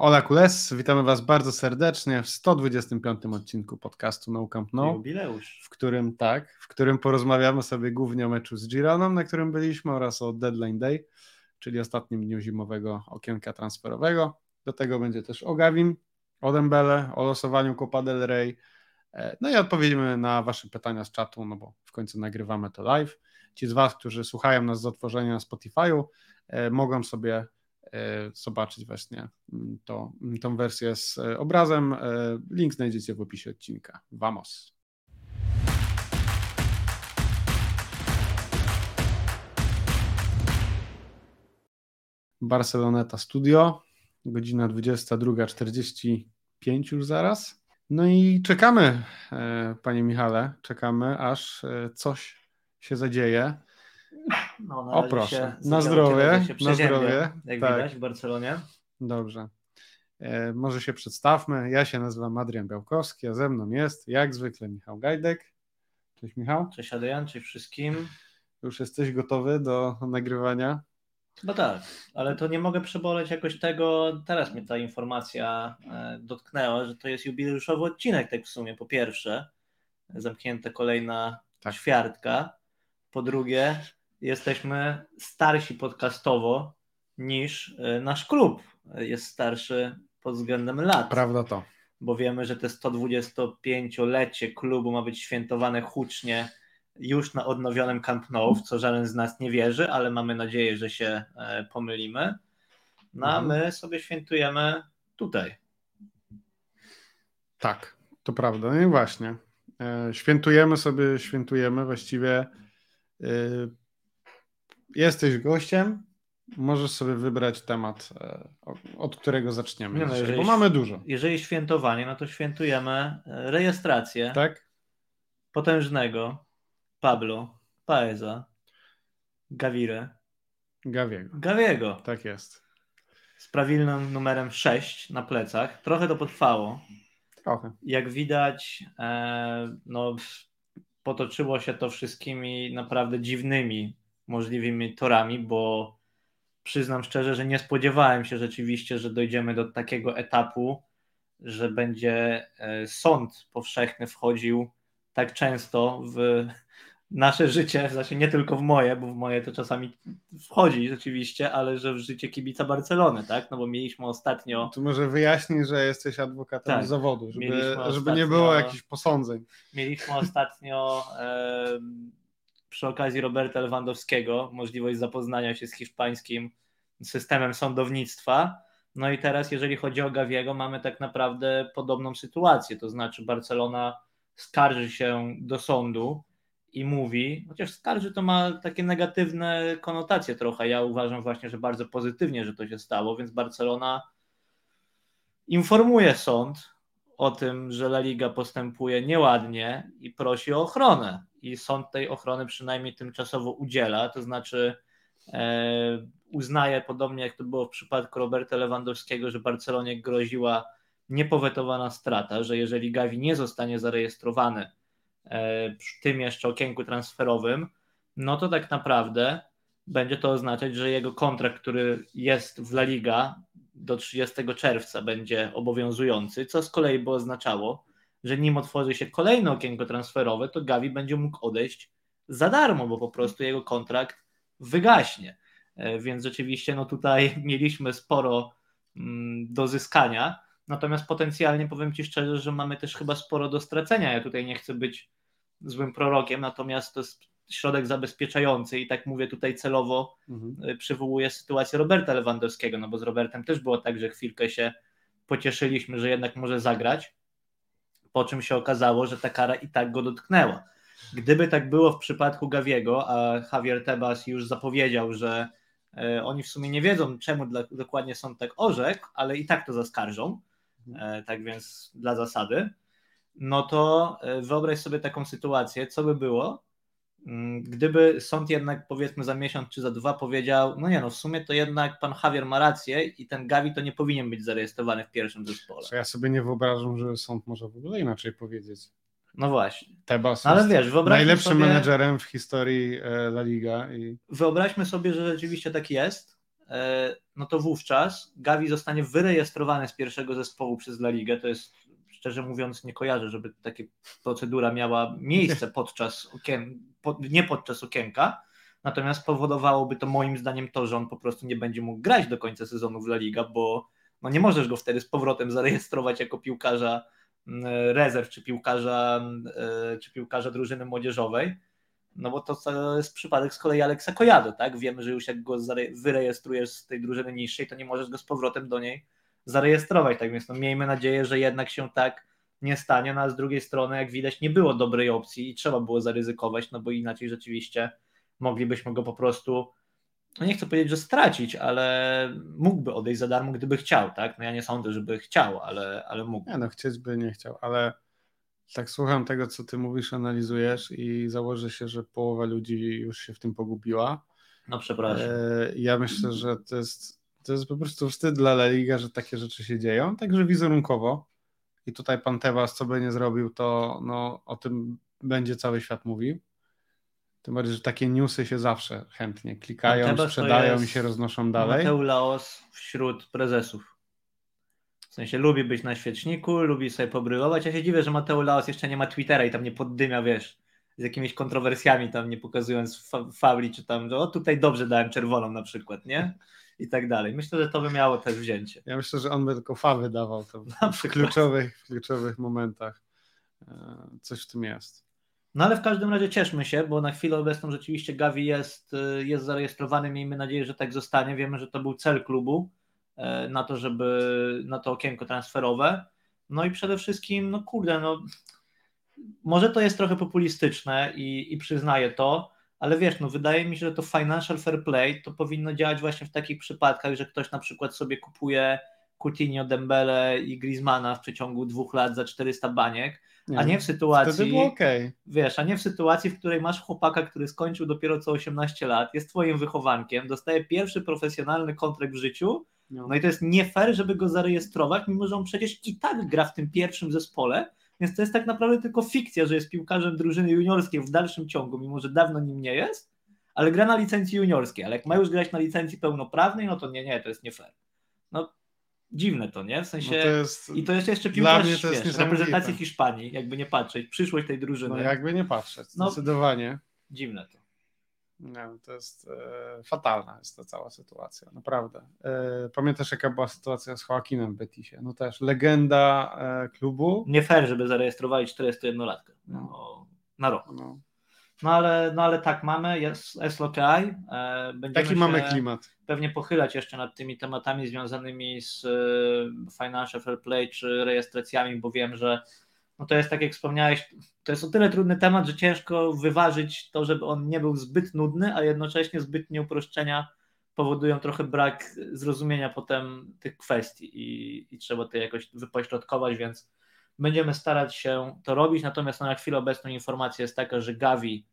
Ola Kules, witamy Was bardzo serdecznie w 125 odcinku podcastu No Camp No. Jubileusz. W którym tak, w którym porozmawiamy sobie głównie o meczu z Gironą, na którym byliśmy oraz o Deadline Day, czyli ostatnim dniu zimowego okienka transferowego. Do tego będzie też o Gavin, o Dembele, o losowaniu Copa del Rey. E, no i odpowiemy na Wasze pytania z czatu, no bo w końcu nagrywamy to live. Ci z Was, którzy słuchają nas z otworzenia na Spotify'u, e, mogą sobie zobaczyć właśnie mm, to, mm, tą wersję z e, obrazem. E, link znajdziecie w opisie odcinka. Vamos! Barceloneta Studio, godzina 22.45 już zaraz. No i czekamy, panie Michale, czekamy, aż coś się zadzieje. No, o proszę, na zdrowie, na zdrowie. Jak tak. widać w Barcelonie. Dobrze. E, może się przedstawmy. Ja się nazywam Adrian Białkowski, a ze mną jest jak zwykle Michał Gajdek. Cześć Michał. Cześć Adrian, cześć wszystkim. Już jesteś gotowy do nagrywania? No tak, ale to nie mogę przeboleć jakoś tego, teraz mnie ta informacja e, dotknęła, że to jest jubileuszowy odcinek tak w sumie, po pierwsze, zamknięta kolejna tak. ćwiartka, po drugie, jesteśmy starsi podcastowo niż e, nasz klub jest starszy pod względem lat. Prawda to. Bo wiemy, że te 125-lecie klubu ma być świętowane hucznie już na odnowionym Camp Nou, w co żaden z nas nie wierzy, ale mamy nadzieję, że się e, pomylimy. No a mhm. my sobie świętujemy tutaj. Tak, to prawda. No i właśnie. E, świętujemy sobie, świętujemy właściwie jesteś gościem, możesz sobie wybrać temat, e, od którego zaczniemy, no, dzisiaj, bo mamy dużo. Jeżeli świętowanie, no to świętujemy e, rejestrację tak? potężnego Pablo Paeza Gavire. Gawiego. Gawiego. Tak jest. Z prawilnym numerem 6 na plecach. Trochę to potrwało. Trochę. Jak widać, e, no, potoczyło się to wszystkimi naprawdę dziwnymi możliwymi torami, bo przyznam szczerze, że nie spodziewałem się rzeczywiście, że dojdziemy do takiego etapu, że będzie e, sąd powszechny wchodził tak często w nasze życie, sensie nie tylko w moje, bo w moje to czasami wchodzi rzeczywiście, ale że w życie kibica Barcelony, tak? No bo mieliśmy ostatnio... Tu może wyjaśnij, że jesteś adwokatem tak, zawodu, żeby, żeby nie było jakichś posądzeń. Mieliśmy ostatnio przy okazji Roberta Lewandowskiego możliwość zapoznania się z hiszpańskim systemem sądownictwa. No i teraz, jeżeli chodzi o Gawiego, mamy tak naprawdę podobną sytuację. To znaczy, Barcelona skarży się do sądu i mówi, chociaż skarży to ma takie negatywne konotacje trochę. Ja uważam właśnie, że bardzo pozytywnie, że to się stało, więc Barcelona informuje sąd o tym, że La Liga postępuje nieładnie i prosi o ochronę. I sąd tej ochrony przynajmniej tymczasowo udziela, to znaczy e, uznaje, podobnie jak to było w przypadku Roberta Lewandowskiego, że Barcelonie groziła niepowetowana strata, że jeżeli Gavi nie zostanie zarejestrowany e, przy tym jeszcze okienku transferowym, no to tak naprawdę będzie to oznaczać, że jego kontrakt, który jest w La Liga, do 30 czerwca będzie obowiązujący, co z kolei by oznaczało, że nim otworzy się kolejne okienko transferowe, to Gavi będzie mógł odejść za darmo, bo po prostu jego kontrakt wygaśnie. E, więc rzeczywiście no tutaj mieliśmy sporo mm, do zyskania, natomiast potencjalnie powiem Ci szczerze, że mamy też chyba sporo do stracenia. Ja tutaj nie chcę być złym prorokiem, natomiast to jest środek zabezpieczający i tak mówię tutaj celowo mhm. Y, przywołuję sytuację Roberta Lewandowskiego, no bo z Robertem też było tak, że chwilkę się pocieszyliśmy, że jednak może zagrać, po czym się okazało, że ta kara i tak go dotknęła. Gdyby tak było w przypadku Gawiego, a Javier Tebas już zapowiedział, że y, oni w sumie nie wiedzą, czemu dokładnie sąd tak orzekł, ale i tak to zaskarżą, e, tak więc dla zasady, no to e, wyobraź sobie taką sytuację, co by było, gdyby sąd jednak powiedzmy za miesiąc czy za dwa powiedział, no nie no, w sumie to jednak pan Javier ma rację i ten Gavi to nie powinien być zarejestrowany w pierwszym zespole. Ja sobie nie wyobrażam, że sąd może w ogóle inaczej powiedzieć. No właśnie. Tebas no, ale wiesz, najlepszym sobie, menedżerem w historii e, La Liga. I... Wyobraźmy sobie, że rzeczywiście tak jest e, no to wówczas Gavi zostanie wyrejestrowany z pierwszego zespołu przez La Ligę. To jest, szczerze mówiąc, nie kojarzę, żeby taka procedura miała miejsce podczas okien, pod, nie podczas okienka. Natomiast powodowałoby to moim zdaniem to, że on po prostu nie będzie mógł grać do końca sezonu w La Liga, bo no nie możesz go wtedy z powrotem zarejestrować jako piłkarza mm, rezerw czy piłkarza, e, czy piłkarza drużyny młodzieżowej no bo to jest przypadek z kolei Aleksa Kojady, tak? Wiemy, że już jak go wyrejestrujesz z tej drużyny niższej, to nie możesz go z powrotem do niej zarejestrować, tak więc no miejmy nadzieję, że jednak się tak nie stanie, no a z drugiej strony, jak widać, nie było dobrej opcji i trzeba było zaryzykować, no bo inaczej rzeczywiście moglibyśmy go po prostu, no nie chcę powiedzieć, że stracić, ale mógłby odejść za darmo, gdyby chciał, tak? No ja nie sądzę, żeby chciał, ale, ale mógł. Nie no, chcieć by nie chciał, ale tak słucham tego, co ty mówisz, analizujesz i założę się, że połowa ludzi już się w tym pogubiła. No przepraszam. E, ja myślę, że to jest, to jest po prostu wstyd dla La Liga, że takie rzeczy się dzieją, także wizerunkowo. I tutaj pan Tebas, co by nie zrobił, to no, o tym będzie cały świat mówił. Tym bardziej, że takie newsy się zawsze chętnie klikają, sprzedają i się roznoszą dalej. Mateu Laos wśród prezesów. W sensie lubi być na świeczniku, lubi sobie pobrylować. Ja się dziwię, że Mateo Laos jeszcze nie ma Twittera i tam nie poddymia, wiesz, z jakimiś kontrowersjami tam, nie pokazując fa fabli, czy tam, że o tutaj dobrze dałem czerwoną na przykład, nie? I tak dalej. Myślę, że to by miało też wzięcie. Ja myślę, że on by tylko fawy dawał to w kluczowych, w kluczowych momentach. E, coś w tym jest. No ale w każdym razie cieszmy się, bo na chwilę obecną rzeczywiście Gavi jest, e, jest zarejestrowany. Miejmy nadzieję, że tak zostanie. Wiemy, że to był cel klubu E, na to, żeby na to okienko transferowe. No i przede wszystkim, no kurde, no może to jest trochę populistyczne i, i przyznaję to, ale wiesz, no wydaje mi się, że to financial fair play to powinno działać właśnie w takich przypadkach, że ktoś na przykład sobie kupuje Coutinho, Dembele i Griezmana w przeciągu dwóch lat za 400 baniek, nie, a nie w sytuacji, okay. wiesz, a nie w sytuacji, w której masz chłopaka, który skończył dopiero co 18 lat, jest twoim wychowankiem, dostaje pierwszy profesjonalny kontrakt w życiu, no. no i to jest nie fair, żeby go zarejestrować, mimo że on przecież i tak gra w tym pierwszym zespole, więc to jest tak naprawdę tylko fikcja, że jest piłkarzem drużyny juniorskiej w dalszym ciągu, mimo że dawno nim nie jest, ale gra na licencji juniorskiej, ale jak ma już grać na licencji pełnoprawnej, no to nie, nie, to jest nie fair. No dziwne to, nie? W sensie no to jest, i to jest jeszcze piłkarz to jest wiesz, reprezentacji Hiszpanii, jakby nie patrzeć, przyszłość tej drużyny. No jakby nie patrzeć, no, zdecydowanie. No, dziwne to. Nie, to jest e, fatalna jest ta cała sytuacja, naprawdę. E, pamiętasz jaka była sytuacja z Joaquinem Betisie? No też legenda e, klubu. Nie fair, żeby zarejestrowali 41-latkę no. no. na rok. No. no. ale, no ale tak mamy, jest SLOKI. E, będziemy Taki mamy klimat. Pewnie pochylać jeszcze nad tymi tematami związanymi z e, financial fair play czy rejestracjami, bo wiem, że no to jest tak jak wspomniałeś, to jest o tyle trudny temat, że ciężko wyważyć to, żeby on nie był zbyt nudny, a jednocześnie zbytnie uproszczenia powodują trochę brak zrozumienia potem tych kwestii i, i trzeba to jakoś wypośrodkować, więc będziemy starać się to robić, natomiast no, na chwilę obecną informacja jest taka, że Gavi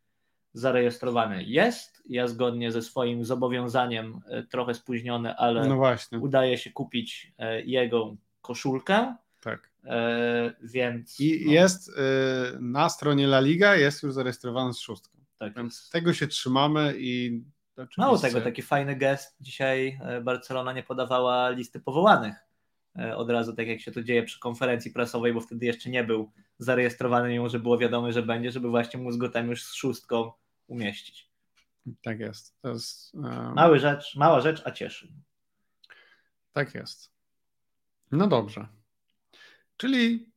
zarejestrowany jest. Ja zgodnie ze swoim zobowiązaniem, e, trochę spóźniony, ale no udaje się kupić e, jego koszulkę. Tak. E, więc. I no. jest e, na stronie La Liga, jest już zarejestrowany z szóstką. Tak więc jest. tego się trzymamy i. Oczywiście... Mało tego, taki fajny gest. Dzisiaj e, Barcelona nie podawała listy powołanych od razu, tak jak się to dzieje przy konferencji prasowej, bo wtedy jeszcze nie był zarejestrowany, mimo że było wiadomo, że będzie, żeby właśnie mózg go tam już z szóstką umieścić. Tak jest. To jest um... Mały rzecz, mała rzecz, a cieszy. Tak jest. No dobrze. Czyli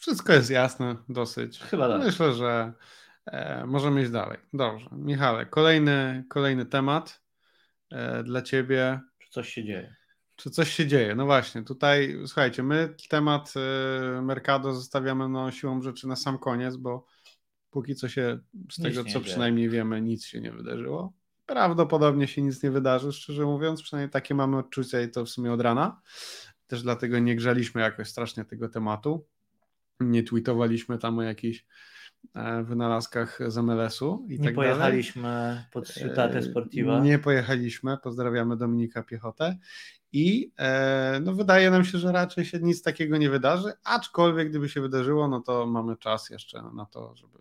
wszystko jest jasne dosyć. Chyba tak. Myślę, że e, możemy iść dalej. Dobrze. Michale, kolejny, kolejny temat e, dla ciebie. Czy coś się dzieje? Czy coś się dzieje? No właśnie, tutaj słuchajcie, my temat e, Mercado zostawiamy no, siłą rzeczy na sam koniec, bo póki co się z nic tego, co dzieje. przynajmniej wiemy, nic się nie wydarzyło. Prawdopodobnie się nic nie wydarzy, szczerze mówiąc, przynajmniej takie mamy odczucia i to w sumie od rana. Też dlatego nie grzaliśmy jakoś strasznie tego tematu. Nie tweetowaliśmy tam o jakichś e, wynalazkach z MLS-u i nie tak pojechaliśmy dalej. pod Ciutatę Sportiva. Nie pojechaliśmy, pozdrawiamy Dominika Piechotę i e, no wydaje nam się, że raczej się nic takiego nie wydarzy, aczkolwiek gdyby się wydarzyło, no to mamy czas jeszcze na to, żeby,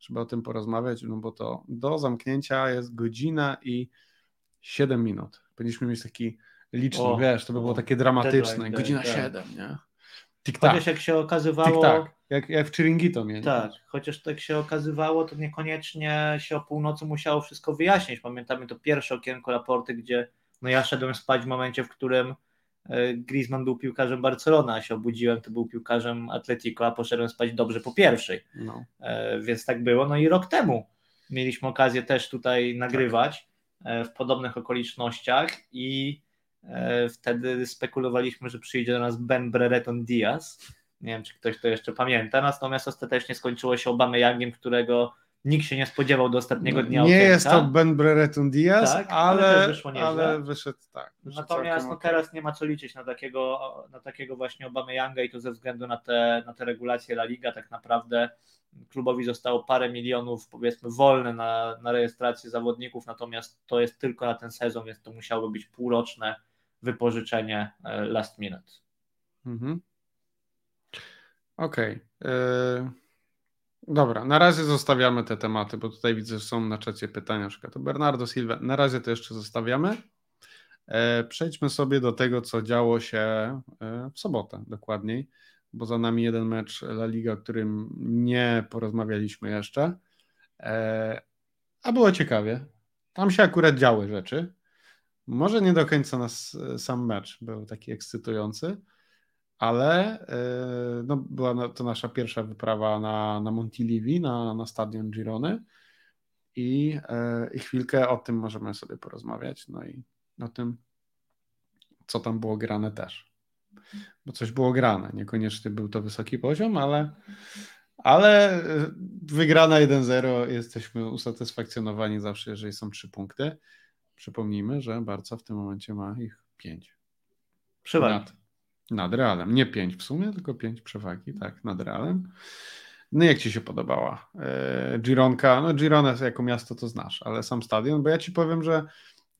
żeby o tym porozmawiać, no bo to do zamknięcia jest godzina i 7 minut, Powinniśmy mieć taki liczny, O, wiesz, to by było o, takie dramatyczne. deadline Godzina tak. 7, nie? Tik-tak, Chociaż jak się okazywało, tik-tak. Jak, jak w Chiringito mieli. tak, chociaż tak się okazywało, to niekoniecznie się o północy musiało wszystko wyjaśnić. Pamiętamy to pierwsze okienko raporty, gdzie no ja szedłem spać w momencie, w którym e, Griezmann był piłkarzem Barcelona, a się obudziłem, to był piłkarzem Atletico, a poszedłem spać dobrze po pierwszej. No. E, więc tak było. No i rok temu mieliśmy okazję też tutaj nagrywać e, w podobnych okolicznościach i wtedy spekulowaliśmy, że przyjdzie do nas Ben Brereton Diaz. Nie wiem, czy ktoś to jeszcze pamięta, natomiast ostatecznie skończyło się Obamy Youngiem, którego nikt się nie spodziewał do ostatniego dnia No, Nie okienka. jest to Ben Brereton Diaz, Tak, ale ale, wyszedł tak. wyszedł Natomiast no, teraz nie ma co liczyć na takiego, na takiego właśnie Obamy Younga i to ze względu na te, na te regulacje La Liga tak naprawdę klubowi zostało parę milionów powiedzmy wolne na, na rejestrację zawodników, natomiast to jest tylko na ten sezon, więc to musiało być półroczne wypożyczenie e, last minute. Mhm. Okej. Yy, Dobra, na razie zostawiamy te tematy, bo tutaj widzę, że są na czacie pytania, na przykład o Bernardo Silva. Na razie to jeszcze zostawiamy. E, Przejdźmy sobie do tego, co działo się e, w sobotę dokładniej, bo za nami jeden mecz La Liga, o którym nie porozmawialiśmy jeszcze, E, a było ciekawie. Tam się akurat działy rzeczy. Może nie do końca nas e, sam mecz był taki ekscytujący, ale e, no, była to nasza pierwsza wyprawa na, na Montilivi, na, na stadion Girony i, e, i chwilkę o tym możemy sobie porozmawiać, no i o tym, co tam było grane też. Bo coś było grane, niekoniecznie był to wysoki poziom, ale, ale wygrana 1-0, jesteśmy usatysfakcjonowani zawsze, jeżeli są trzy punkty. Przypomnijmy, że Barca w tym momencie ma ich pięć. Przewagi. Nad, nad Realem. Nie pięć w sumie, tylko pięć przewagi, tak, nad Realem. No jak Ci się podobała e, Gironka? No Girona jako miasto to znasz, ale sam stadion, bo ja Ci powiem, że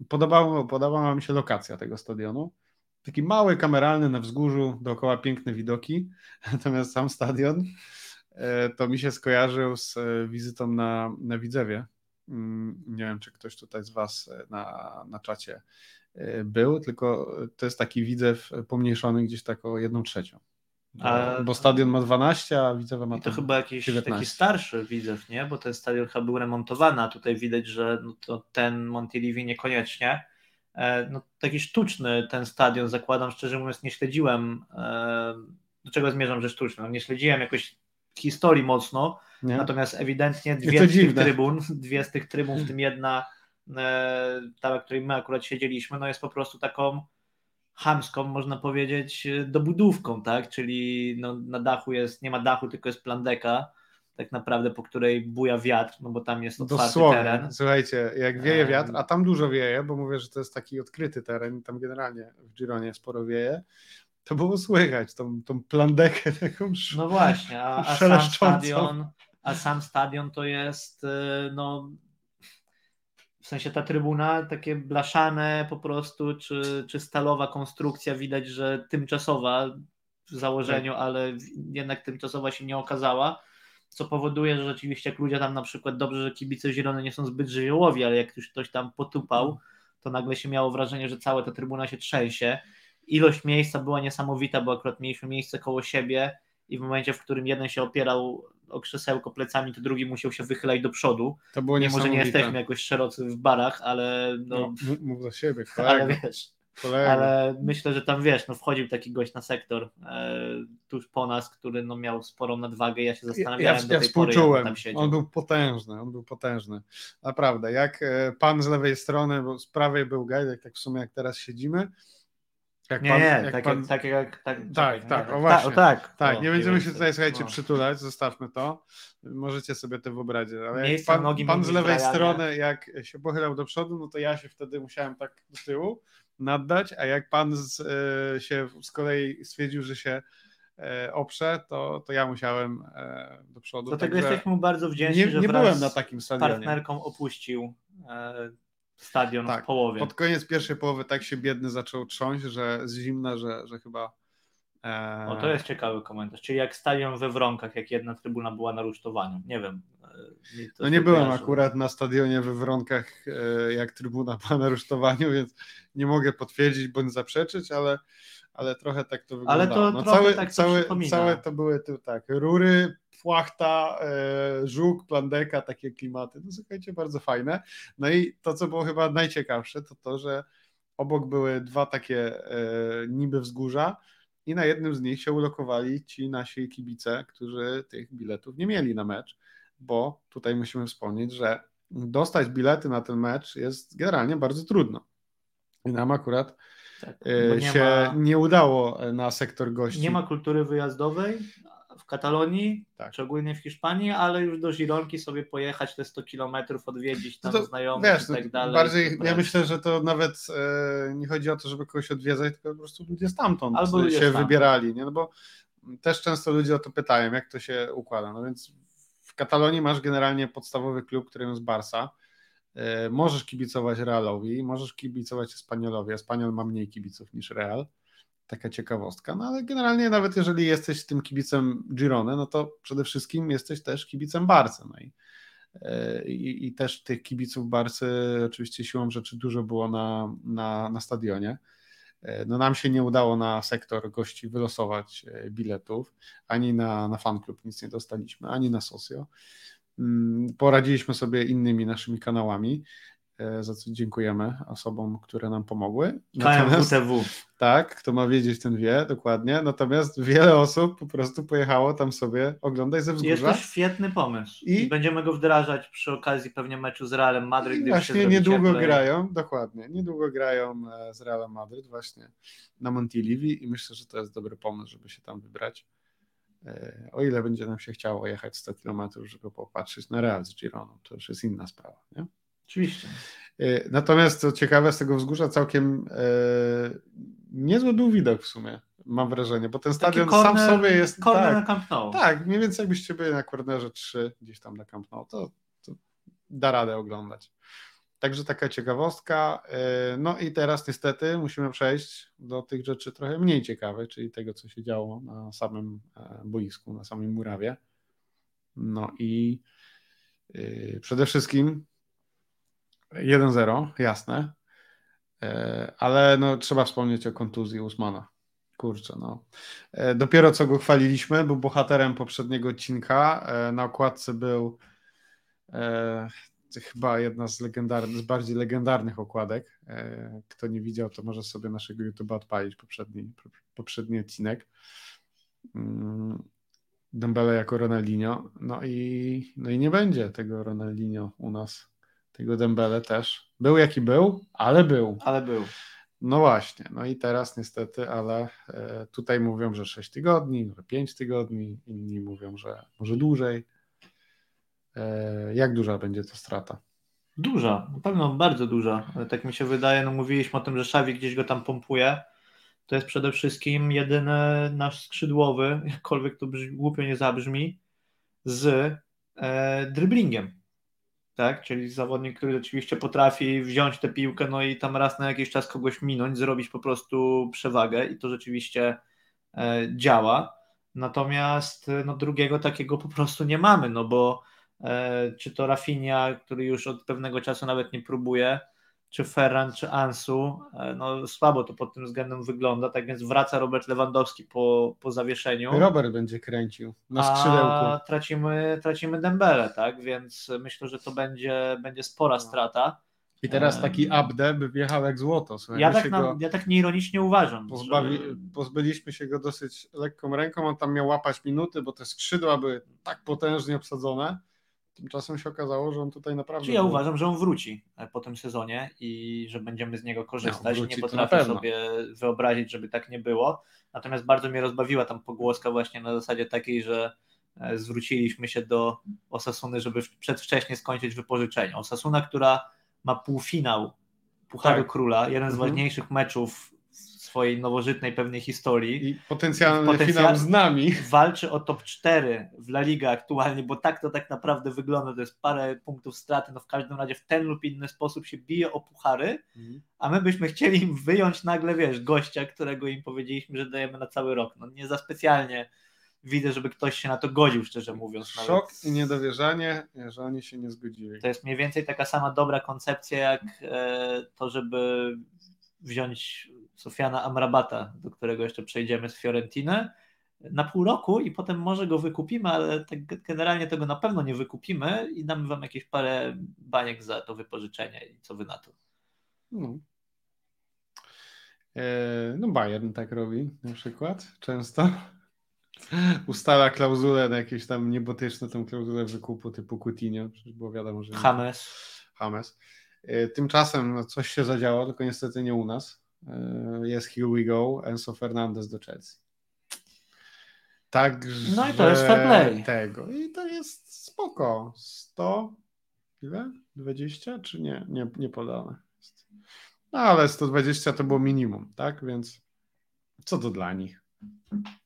podobało, podobała mi się lokacja tego stadionu. Taki mały, kameralny na wzgórzu, dookoła piękne widoki, natomiast sam stadion e, to mi się skojarzył z e, wizytą na, na Widzewie. Mm, Nie wiem, czy ktoś tutaj z Was e, na, na czacie e, był, tylko to jest taki Widzew pomniejszony gdzieś tak o jedną trzecią. Bo, A- bo stadion ma 12, a Widzewa ma I to chyba jakiś 19. taki starszy widzew, nie? Bo ten stadion chyba był remontowany, a tutaj widać, że no to ten Montilivi niekoniecznie. E, No, taki sztuczny ten stadion, zakładam, szczerze mówiąc, nie śledziłem. e, Do czego zmierzam, że sztuczny? No, nie śledziłem jakoś historii mocno, Nie? natomiast ewidentnie dwie z tych trybun, dwie z tych trybun, w tym jedna, e, ta, na której my akurat siedzieliśmy, no jest po prostu taką chamską, można powiedzieć, dobudówką, tak? Czyli no, na dachu jest, nie ma dachu, tylko jest plandeka, tak naprawdę, po której buja wiatr, no bo tam jest otwarty Dosłownie. teren. Słuchajcie, jak wieje wiatr, a tam dużo wieje, bo mówię, że to jest taki odkryty teren, tam generalnie w Gironie sporo wieje, to było słychać tą, tą plandekę taką sz- No właśnie, a, a sam stadion, a sam stadion to jest, y, no w sensie ta trybuna, takie blaszane po prostu, czy, czy stalowa konstrukcja, widać, że tymczasowa w założeniu, Tak. ale jednak tymczasowa się nie okazała, co powoduje, że rzeczywiście jak ludzie tam na przykład, dobrze, że kibice Zielone nie są zbyt żywiołowi, ale jak już ktoś tam potupał, to nagle się miało wrażenie, że cała ta trybuna się trzęsie. Ilość miejsca była niesamowita, bo akurat mieliśmy miejsce koło siebie i w momencie, w którym jeden się opierał o krzesełko plecami, to drugi musiał się wychylać do przodu. To było Mimo, że nie jesteśmy jakoś szerocy w barach, ale no, No, mów- za siebie, ale kolego, wiesz, kolego. ale myślę, że tam wiesz, no wchodził taki gość na sektor e, tuż po nas, który no, miał sporą nadwagę. Ja się Ja, zastanawiałem ja, do ja tej pory, on tam siedział. On był potężny, on był potężny. Naprawdę. Jak e, pan z lewej strony, bo z prawej był Gajdek, tak w sumie jak teraz siedzimy. Jak Nie, pan, nie, jak tak, pan, jak, tak jak tak, Tak, tak, nie, o właśnie. Ta, o, tak, Tak, o, nie będziemy się tutaj, słuchajcie, No. przytulać, zostawmy to. Możecie sobie to wyobrazić. Ale jak pan, nogi pan z lewej strony, jak się pochylał do przodu, no to ja się wtedy musiałem tak do tyłu naddać, a jak pan z, e, się z kolei stwierdził, że się e, oprze, to, to ja musiałem e, do przodu. Dlatego Także jesteśmy mu bardzo wdzięczni, nie, że nie byłem na z takim stadionie. partnerką opuścił stadion Tak, w połowie. Pod koniec pierwszej połowy tak się biedny zaczął trząść, że z zimna, że, że chyba. E, O, to jest ciekawy komentarz. Czyli jak stadion we Wronkach, jak jedna trybuna była na rusztowaniu. Nie wiem. e, no nie byłem akurat na stadionie we Wronkach jak trybuna po narusztowaniu, więc nie mogę potwierdzić bądź zaprzeczyć, ale, ale trochę tak to wyglądało. Ale to no, całe, tak to całe, całe to były tu, tak, rury, płachta, e, żuk, plandeka, takie klimaty. No słuchajcie, bardzo fajne. No i to, co było chyba najciekawsze, to to, że obok były dwa takie e, niby wzgórza i na jednym z nich się ulokowali ci nasi kibice, którzy tych biletów nie mieli na mecz, bo tutaj musimy wspomnieć, że dostać bilety na ten mecz jest generalnie bardzo trudno. I nam akurat tak, e, nie się ma, nie udało na sektor gości. Nie ma kultury wyjazdowej, w Katalonii, tak. szczególnie w Hiszpanii, ale już do Gironki sobie pojechać te 100 kilometrów, odwiedzić tam no to, znajomych wiesz, i tak dalej. Bardziej, ja myślę, że to nawet e, nie chodzi o to, żeby kogoś odwiedzać, tylko po prostu ludzie stamtąd Albo ludzie się stamtąd. wybierali, nie? No bo też często ludzie o to pytają, jak to się układa. No więc w Katalonii masz generalnie podstawowy klub, którym jest Barsa. E, możesz kibicować Realowi, możesz kibicować Espaniolowi. Espaniol ma mniej kibiców niż Real taka ciekawostka. No ale generalnie nawet jeżeli jesteś tym kibicem Girone, no to przede wszystkim jesteś też kibicem Barcy. No i, e, i, i też tych kibiców Barcy oczywiście siłą rzeczy dużo było na, na, na stadionie. E, no nam się nie udało na sektor gości wylosować biletów, ani na, na fanklub nic nie dostaliśmy, ani na socio. Mm, poradziliśmy sobie innymi naszymi kanałami. E, za co dziękujemy osobom, które nam pomogły. KMWTW. Tak, kto ma wiedzieć, ten wie, dokładnie. Natomiast wiele osób po prostu pojechało tam sobie oglądać ze wzgórza. Jest to świetny pomysł. I, I będziemy go wdrażać przy okazji pewnie meczu z Realem Madryt. Właśnie niedługo cieplej. grają, dokładnie, niedługo grają e, z Realem Madryt właśnie na Montilivi i myślę, że to jest dobry pomysł, żeby się tam wybrać. E, o ile będzie nam się chciało jechać 100 km, żeby popatrzeć na Real z Gironą, to już jest inna sprawa, nie? Oczywiście. E, natomiast co ciekawe, z tego wzgórza całkiem e, niezły był widok w sumie, mam wrażenie, bo ten stadion corner, sam sobie jest... Corner tak, na Camp Nou. Tak, mniej więcej jakbyście byli na kornerze 3, gdzieś tam na Camp Nou, to, to da radę oglądać. Także taka ciekawostka. E, no i teraz niestety musimy przejść do tych rzeczy trochę mniej ciekawych, czyli tego, co się działo na samym e, boisku, na samej murawie. No i przede wszystkim 1-0, jasne. E, ale no, trzeba wspomnieć o kontuzji Usmana. Kurczę, no. E, dopiero co go chwaliliśmy, był bohaterem poprzedniego odcinka. E, na okładce był e, chyba jedna z, legendarnych, z bardziej legendarnych okładek. E, kto nie widział, to może sobie naszego YouTube'a odpalić poprzedni, poprzedni odcinek. Mm, Dembele jako Ronaldinho. No i, no i nie będzie tego Ronaldinho u nas tego Dembele też. Był jaki był, ale był. Ale był. No właśnie, no i teraz niestety, ale e, tutaj mówią, że 6 tygodni, może 5 tygodni, inni mówią, że może dłużej. E, jak duża będzie to strata? Duża, na pewno bardzo duża. Tak mi się wydaje, no mówiliśmy o tym, że Szawi gdzieś go tam pompuje. To jest przede wszystkim jedyny nasz skrzydłowy, jakkolwiek to głupio nie zabrzmi, z e, tak? Czyli zawodnik, który rzeczywiście potrafi wziąć tę piłkę, no i tam raz na jakiś czas kogoś minąć, zrobić po prostu przewagę i to rzeczywiście e, działa. Natomiast no, drugiego takiego po prostu nie mamy, no bo e, czy to Rafinha, który już od pewnego czasu nawet nie próbuje, czy Ferran, czy Ansu, e, no słabo to pod tym względem wygląda, tak więc wraca Robert Lewandowski po, po zawieszeniu. Robert będzie kręcił na skrzydełku. A tracimy, tracimy Dembele, tak, więc myślę, że to będzie, będzie spora no. strata. I teraz taki Abde by wjechał jak złoto. Słuchaj, ja, tak na, ja tak nieironicznie uważam. Pozbawi, że... Pozbyliśmy się go dosyć lekką ręką, on tam miał łapać minuty, bo te skrzydła były tak potężnie obsadzone, Tymczasem się okazało, że on tutaj naprawdę. Czyli ja był... uważam, że on wróci e, po tym sezonie i że będziemy z niego korzystać. No, nie potrafię sobie wyobrazić, żeby tak nie było. Natomiast bardzo mnie rozbawiła tam pogłoska właśnie na zasadzie takiej, że e, zwróciliśmy się do Osasuny, żeby przedwcześnie skończyć wypożyczenie. Osasuna, która ma półfinał Pucharu tak. Króla, jeden z mhm. ważniejszych meczów swojej nowożytnej pewnej historii. I potencjalny potencjal... finał z nami. Walczy o top 4 w La Liga aktualnie, bo tak to tak naprawdę wygląda. To jest parę punktów straty. No w każdym razie w ten lub inny sposób się bije o puchary, mhm. a my byśmy chcieli im wyjąć nagle, wiesz, gościa, którego im powiedzieliśmy, że dajemy na cały rok. No nie za specjalnie widzę, żeby ktoś się na to godził, szczerze mówiąc. Szok nawet. i niedowierzanie, że oni się nie zgodzili. To jest mniej więcej taka sama dobra koncepcja, jak e, to, żeby wziąć Sofiana Amrabata, do którego jeszcze przejdziemy z Fiorentiny, na pół roku i potem może go wykupimy, ale tak generalnie tego na pewno nie wykupimy i damy wam jakieś parę baniek za to wypożyczenie i co wy na to. No. E, no Bayern tak robi na przykład często. Ustala klauzulę na jakieś tam niebotyczne tą klauzulę wykupu typu Coutinho, przecież było wiadomo, że... James. James. E, tymczasem no, coś się zadziało, tylko niestety nie u nas. E, jest Here We Go, Enzo Fernandez do Chelsea. Tak, no i to jest fair play. Tego. I to jest spoko. 100, ile? 20 czy nie? Nie, nie podane. No ale 120 to było minimum, tak? Więc co to dla nich?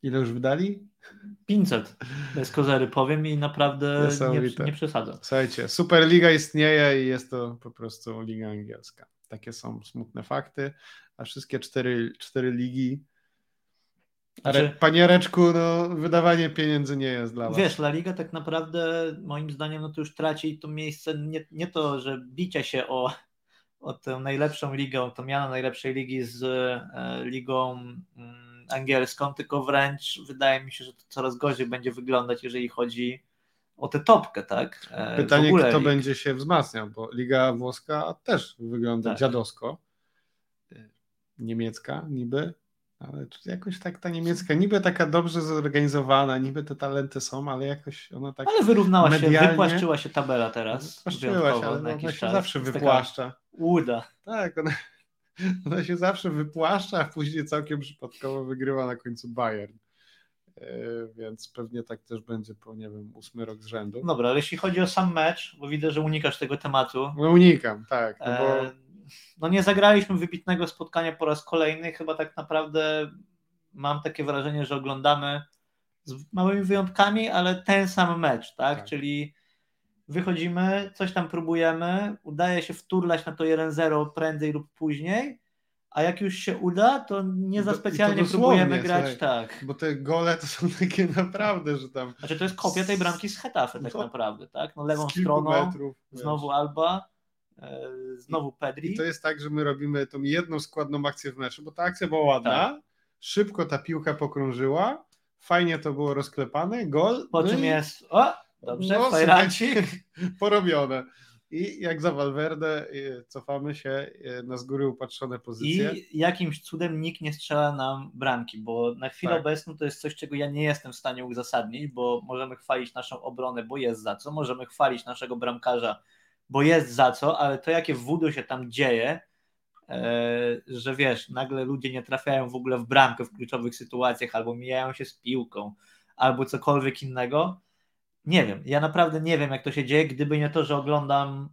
Ile już wydali? 500. Bez kozery powiem i naprawdę nie, nie przesadzam. Słuchajcie, Superliga istnieje i jest to po prostu liga angielska. Takie są smutne fakty, a wszystkie cztery, cztery ligi znaczy, Panie Reczku, no, wydawanie pieniędzy nie jest dla was. Wiesz, La Liga tak naprawdę moim zdaniem no to już traci to miejsce, nie, nie to, że bicie się o, o tę najlepszą ligę, to miano najlepszej ligi z e, ligą mm, angielską, tylko wręcz wydaje mi się, że to coraz gorzej będzie wyglądać, jeżeli chodzi o tę topkę, tak? E, Pytanie, kto lig. będzie się wzmacniał, bo Liga Włoska też wygląda tak. dziadowsko. Niemiecka niby, ale jakoś tak ta niemiecka, niby taka dobrze zorganizowana, niby te talenty są, ale jakoś ona tak. Ale wyrównała medialnie... się, wypłaszczyła się tabela teraz. Wypłaszczyła się, ale ona się czas. zawsze wypłaszcza. Uda. Tak, ona, ona się zawsze wypłaszcza, a później całkiem przypadkowo wygrywa na końcu Bayern. E, więc pewnie tak też będzie po, nie wiem, ósmy rok z rzędu. Dobra, ale jeśli chodzi o sam mecz, bo widzę, że unikasz tego tematu. No unikam, tak. No bo... E no nie zagraliśmy wybitnego spotkania po raz kolejny. Chyba tak naprawdę mam takie wrażenie, że oglądamy z małymi wyjątkami, ale ten sam mecz, tak? tak. Czyli wychodzimy, coś tam próbujemy, udaje się wturlać na to 1-0 prędzej lub później, a jak już się uda, to nie za specjalnie próbujemy grać słuchaj, tak. Bo te gole to są takie naprawdę, że tam. Znaczy to jest kopia tej bramki z Hetafe tak no, naprawdę, tak? No lewą stroną, metrów, znowu Alba E, znowu Pedri. I to jest tak, że my robimy tą jedną składną akcję w meczu, bo ta akcja była ładna, tak. szybko ta piłka pokrążyła, fajnie to było rozklepane, gol. Po no czym i... jest, o, dobrze, no, porobione. I jak za Valverde y, cofamy się y, na z góry upatrzone pozycje. I jakimś cudem nikt nie strzela nam bramki, bo na chwilę tak. obecną to jest coś, czego ja nie jestem w stanie uzasadnić, bo możemy chwalić naszą obronę, bo jest za co, możemy chwalić naszego bramkarza, bo jest za co, ale to jakie wudu się tam dzieje, e, że wiesz, nagle ludzie nie trafiają w ogóle w bramkę w kluczowych sytuacjach, albo mijają się z piłką, albo cokolwiek innego. Nie wiem, ja naprawdę nie wiem, jak to się dzieje, gdyby nie to, że oglądam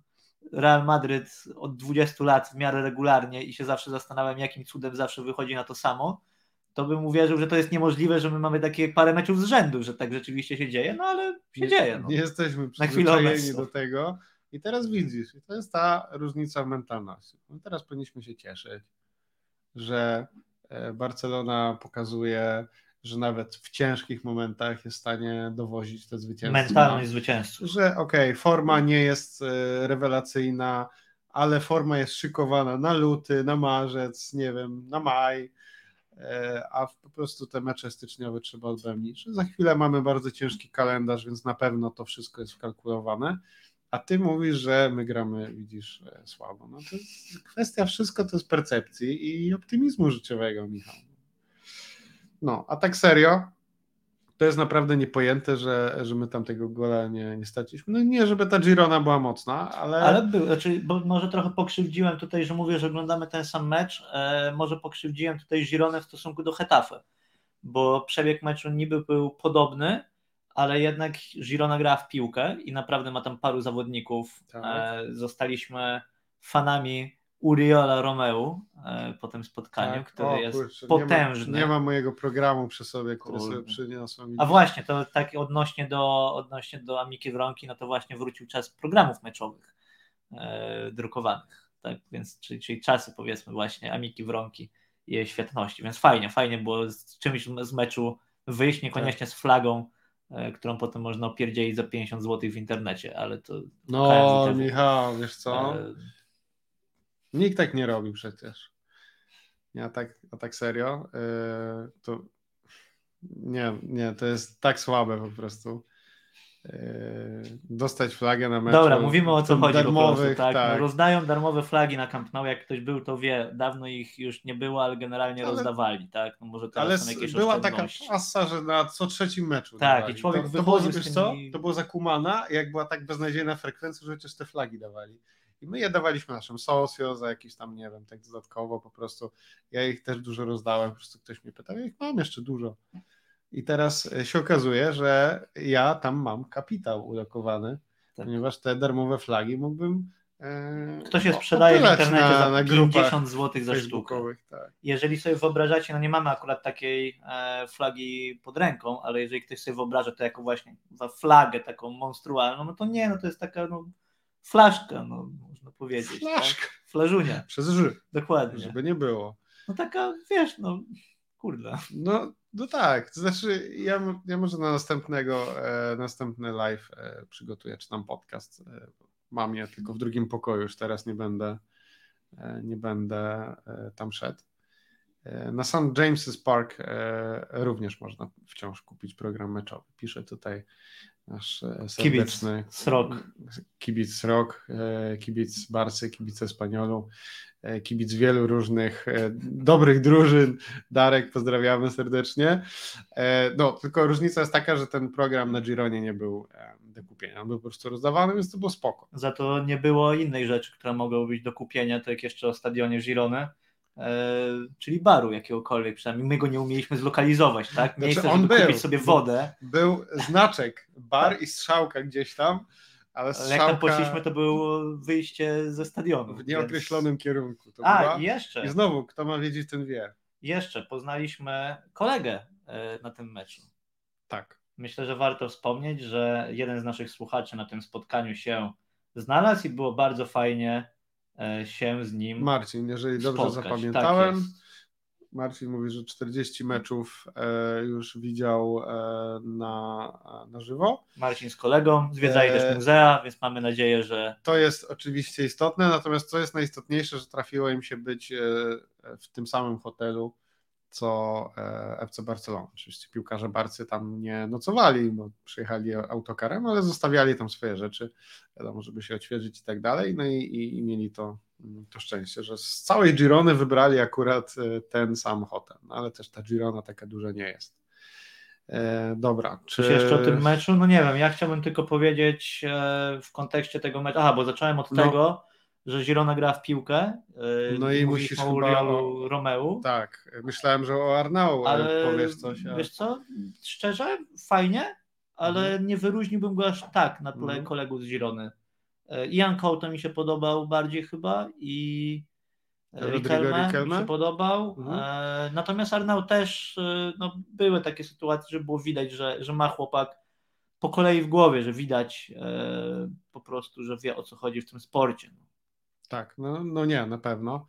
Real Madryt od 20 lat w miarę regularnie i się zawsze zastanawiam, jakim cudem zawsze wychodzi na to samo, to bym uwierzył, że to jest niemożliwe, że my mamy takie parę meczów z rzędu, że tak rzeczywiście się dzieje, no ale się nie, dzieje. No. Nie jesteśmy przyzwyczajeni do tego. I teraz widzisz, i to jest ta różnica w mentalności. No teraz powinniśmy się cieszyć, że e, Barcelona pokazuje, że nawet w ciężkich momentach jest w stanie dowozić te zwycięstwa. Mentalność zwycięstwa. Że okej, okay, forma nie jest e, rewelacyjna, ale forma jest szykowana na luty, na marzec, nie wiem, na maj, e, a po prostu te mecze styczniowe trzeba odbędzić. Za chwilę mamy bardzo ciężki kalendarz, więc na pewno to wszystko jest wkalkulowane a ty mówisz, że my gramy, widzisz, e, słabo. No to jest kwestia wszystko to jest percepcji i optymizmu życiowego, Michał. No, a tak serio, to jest naprawdę niepojęte, że, że my tam tego gola nie, nie straciliśmy. No nie, żeby ta Girona była mocna, ale... Ale był, znaczy, bo może trochę pokrzywdziłem tutaj, że mówię, że oglądamy ten sam mecz, e, może pokrzywdziłem tutaj Gironę w stosunku do Hetafe, bo przebieg meczu niby był podobny, ale jednak Girona gra w piłkę i naprawdę ma tam paru zawodników. Tak. E, zostaliśmy fanami Uriola Romeu e, po tym spotkaniu, tak. który o, jest kurczę, potężny. Nie ma, nie ma, mojego programu przy sobie, który Kurde. sobie przyniosłem. A właśnie, to tak odnośnie do, odnośnie do Amiki Wronki, no to właśnie wrócił czas programów meczowych e, drukowanych. Tak, więc czyli, czyli czasy powiedzmy właśnie Amiki Wronki i jej świetności. Więc fajnie, fajnie było z czymś z meczu wyjść, niekoniecznie z flagą, e, którą potem można opierdzielić za 50 zł w internecie, ale to... No. Michał, wiesz co? Nikt tak nie robi przecież. Ja tak, a tak serio, yy, to nie, nie, to jest tak słabe po prostu. Yy, dostać flagę na meczu. Dobra, mówimy o co chodzi po prostu, darmowych, tak? tak. No, rozdają darmowe flagi na Camp Nou, jak ktoś był, to wie, dawno ich już nie było, ale generalnie Ale- rozdawali, tak? No może teraz Ale są jakieś była taka pasa, że na co trzecim meczu. Tak, dawali. i człowiek to, to było, wiesz co? tymi- To było zakumana, jak była tak beznadziejna frekwencja, że chociaż te flagi dawali. I my je dawaliśmy naszym socio za jakieś tam, nie wiem, tak dodatkowo po prostu. Ja ich też dużo rozdałem, po prostu ktoś mnie pytał, ja ich mam jeszcze dużo. I teraz e, się okazuje, że ja tam mam kapitał ulokowany, Tak. ponieważ te darmowe flagi mógłbym. E, Ktoś je sprzedaje w internecie na, za na grupach 50 zł za sztukę. Tak. Jeżeli sobie wyobrażacie, no nie mamy akurat takiej e, flagi pod ręką, ale jeżeli ktoś sobie wyobraża to jako właśnie za flagę taką monstrualną, no to nie, no to jest taka no, flaszka, no można powiedzieć. Flaszka. Tak? Flażunia, Przez ży, dokładnie. żeby nie było. No taka, wiesz, no kurde. No, no tak, to znaczy ja, ja może na następnego, e, następny live e, przygotuję, czy tam podcast. E, mam je tylko w drugim pokoju, już teraz nie będę, e, nie będę e, tam szedł. E, na St. James's Park również można wciąż kupić program meczowy. Pisze tutaj nasz e, serdeczny Srok. kibic Rok, e, kibic Barcy, kibic Espaniolu, e, kibic wielu różnych dobrych drużyn. Darek, pozdrawiamy serdecznie. No, tylko różnica jest taka, że ten program na Gironie nie był do kupienia, on był po prostu rozdawany, więc to było spoko. Za to nie było innej rzeczy, która mogła być do kupienia, to jak jeszcze o stadionie Girony, e, czyli baru jakiegokolwiek, przynajmniej my go nie umieliśmy zlokalizować, tak? Miejsce, Znaczy, on żeby był. kupić sobie wodę, Był znaczek, bar i strzałka gdzieś tam, ale ale jak tam strzałka poszliśmy, to było wyjście ze stadionu. w nieokreślonym kierunku. To A, była. i jeszcze, I znowu, kto ma wiedzieć, ten wie. jeszcze poznaliśmy kolegę e, na tym meczu. Tak. Myślę, że warto wspomnieć, że jeden z naszych słuchaczy na tym spotkaniu się znalazł i było bardzo fajnie e, się z nim Marcin, jeżeli dobrze spotkać. zapamiętałem, Tak. Marcin mówi, że 40 meczów e, już widział e, na, na żywo. Marcin z kolegą, zwiedzali Eee. też muzea, więc mamy nadzieję, że To jest oczywiście istotne, natomiast co jest najistotniejsze, że trafiło im się być e, w tym samym hotelu, co e, FC Barcelona. Oczywiście piłkarze Barcy tam nie nocowali, bo przyjechali autokarem, ale zostawiali tam swoje rzeczy, wiadomo, żeby się odświeżyć i tak dalej, no i, i, i mieli to, to szczęście, że z całej Girony wybrali akurat e, ten sam hotel, no, ale też ta Girona taka duża nie jest. E, dobra, czy Coś jeszcze o tym meczu? No nie wiem, ja chciałbym tylko powiedzieć e, w kontekście tego meczu. Aha, bo zacząłem od No. tego, że Girona gra w piłkę. e, No i musisz o chyba Romeu. Tak, myślałem, że o Arnau ale powiesz coś. a- wiesz co, szczerze, fajnie, ale Mhm. nie wyróżniłbym go aż tak na tle Mhm. kolegów z Girony. E, Ian Couto mi się podobał bardziej chyba i e, mi Riquelme? się podobał. Mhm. E, Natomiast Arnau też, e, no, były takie sytuacje, że było widać, że, że ma chłopak po kolei w głowie, że widać e, po prostu, że wie o co chodzi w tym sporcie. Tak, no, no nie, na pewno.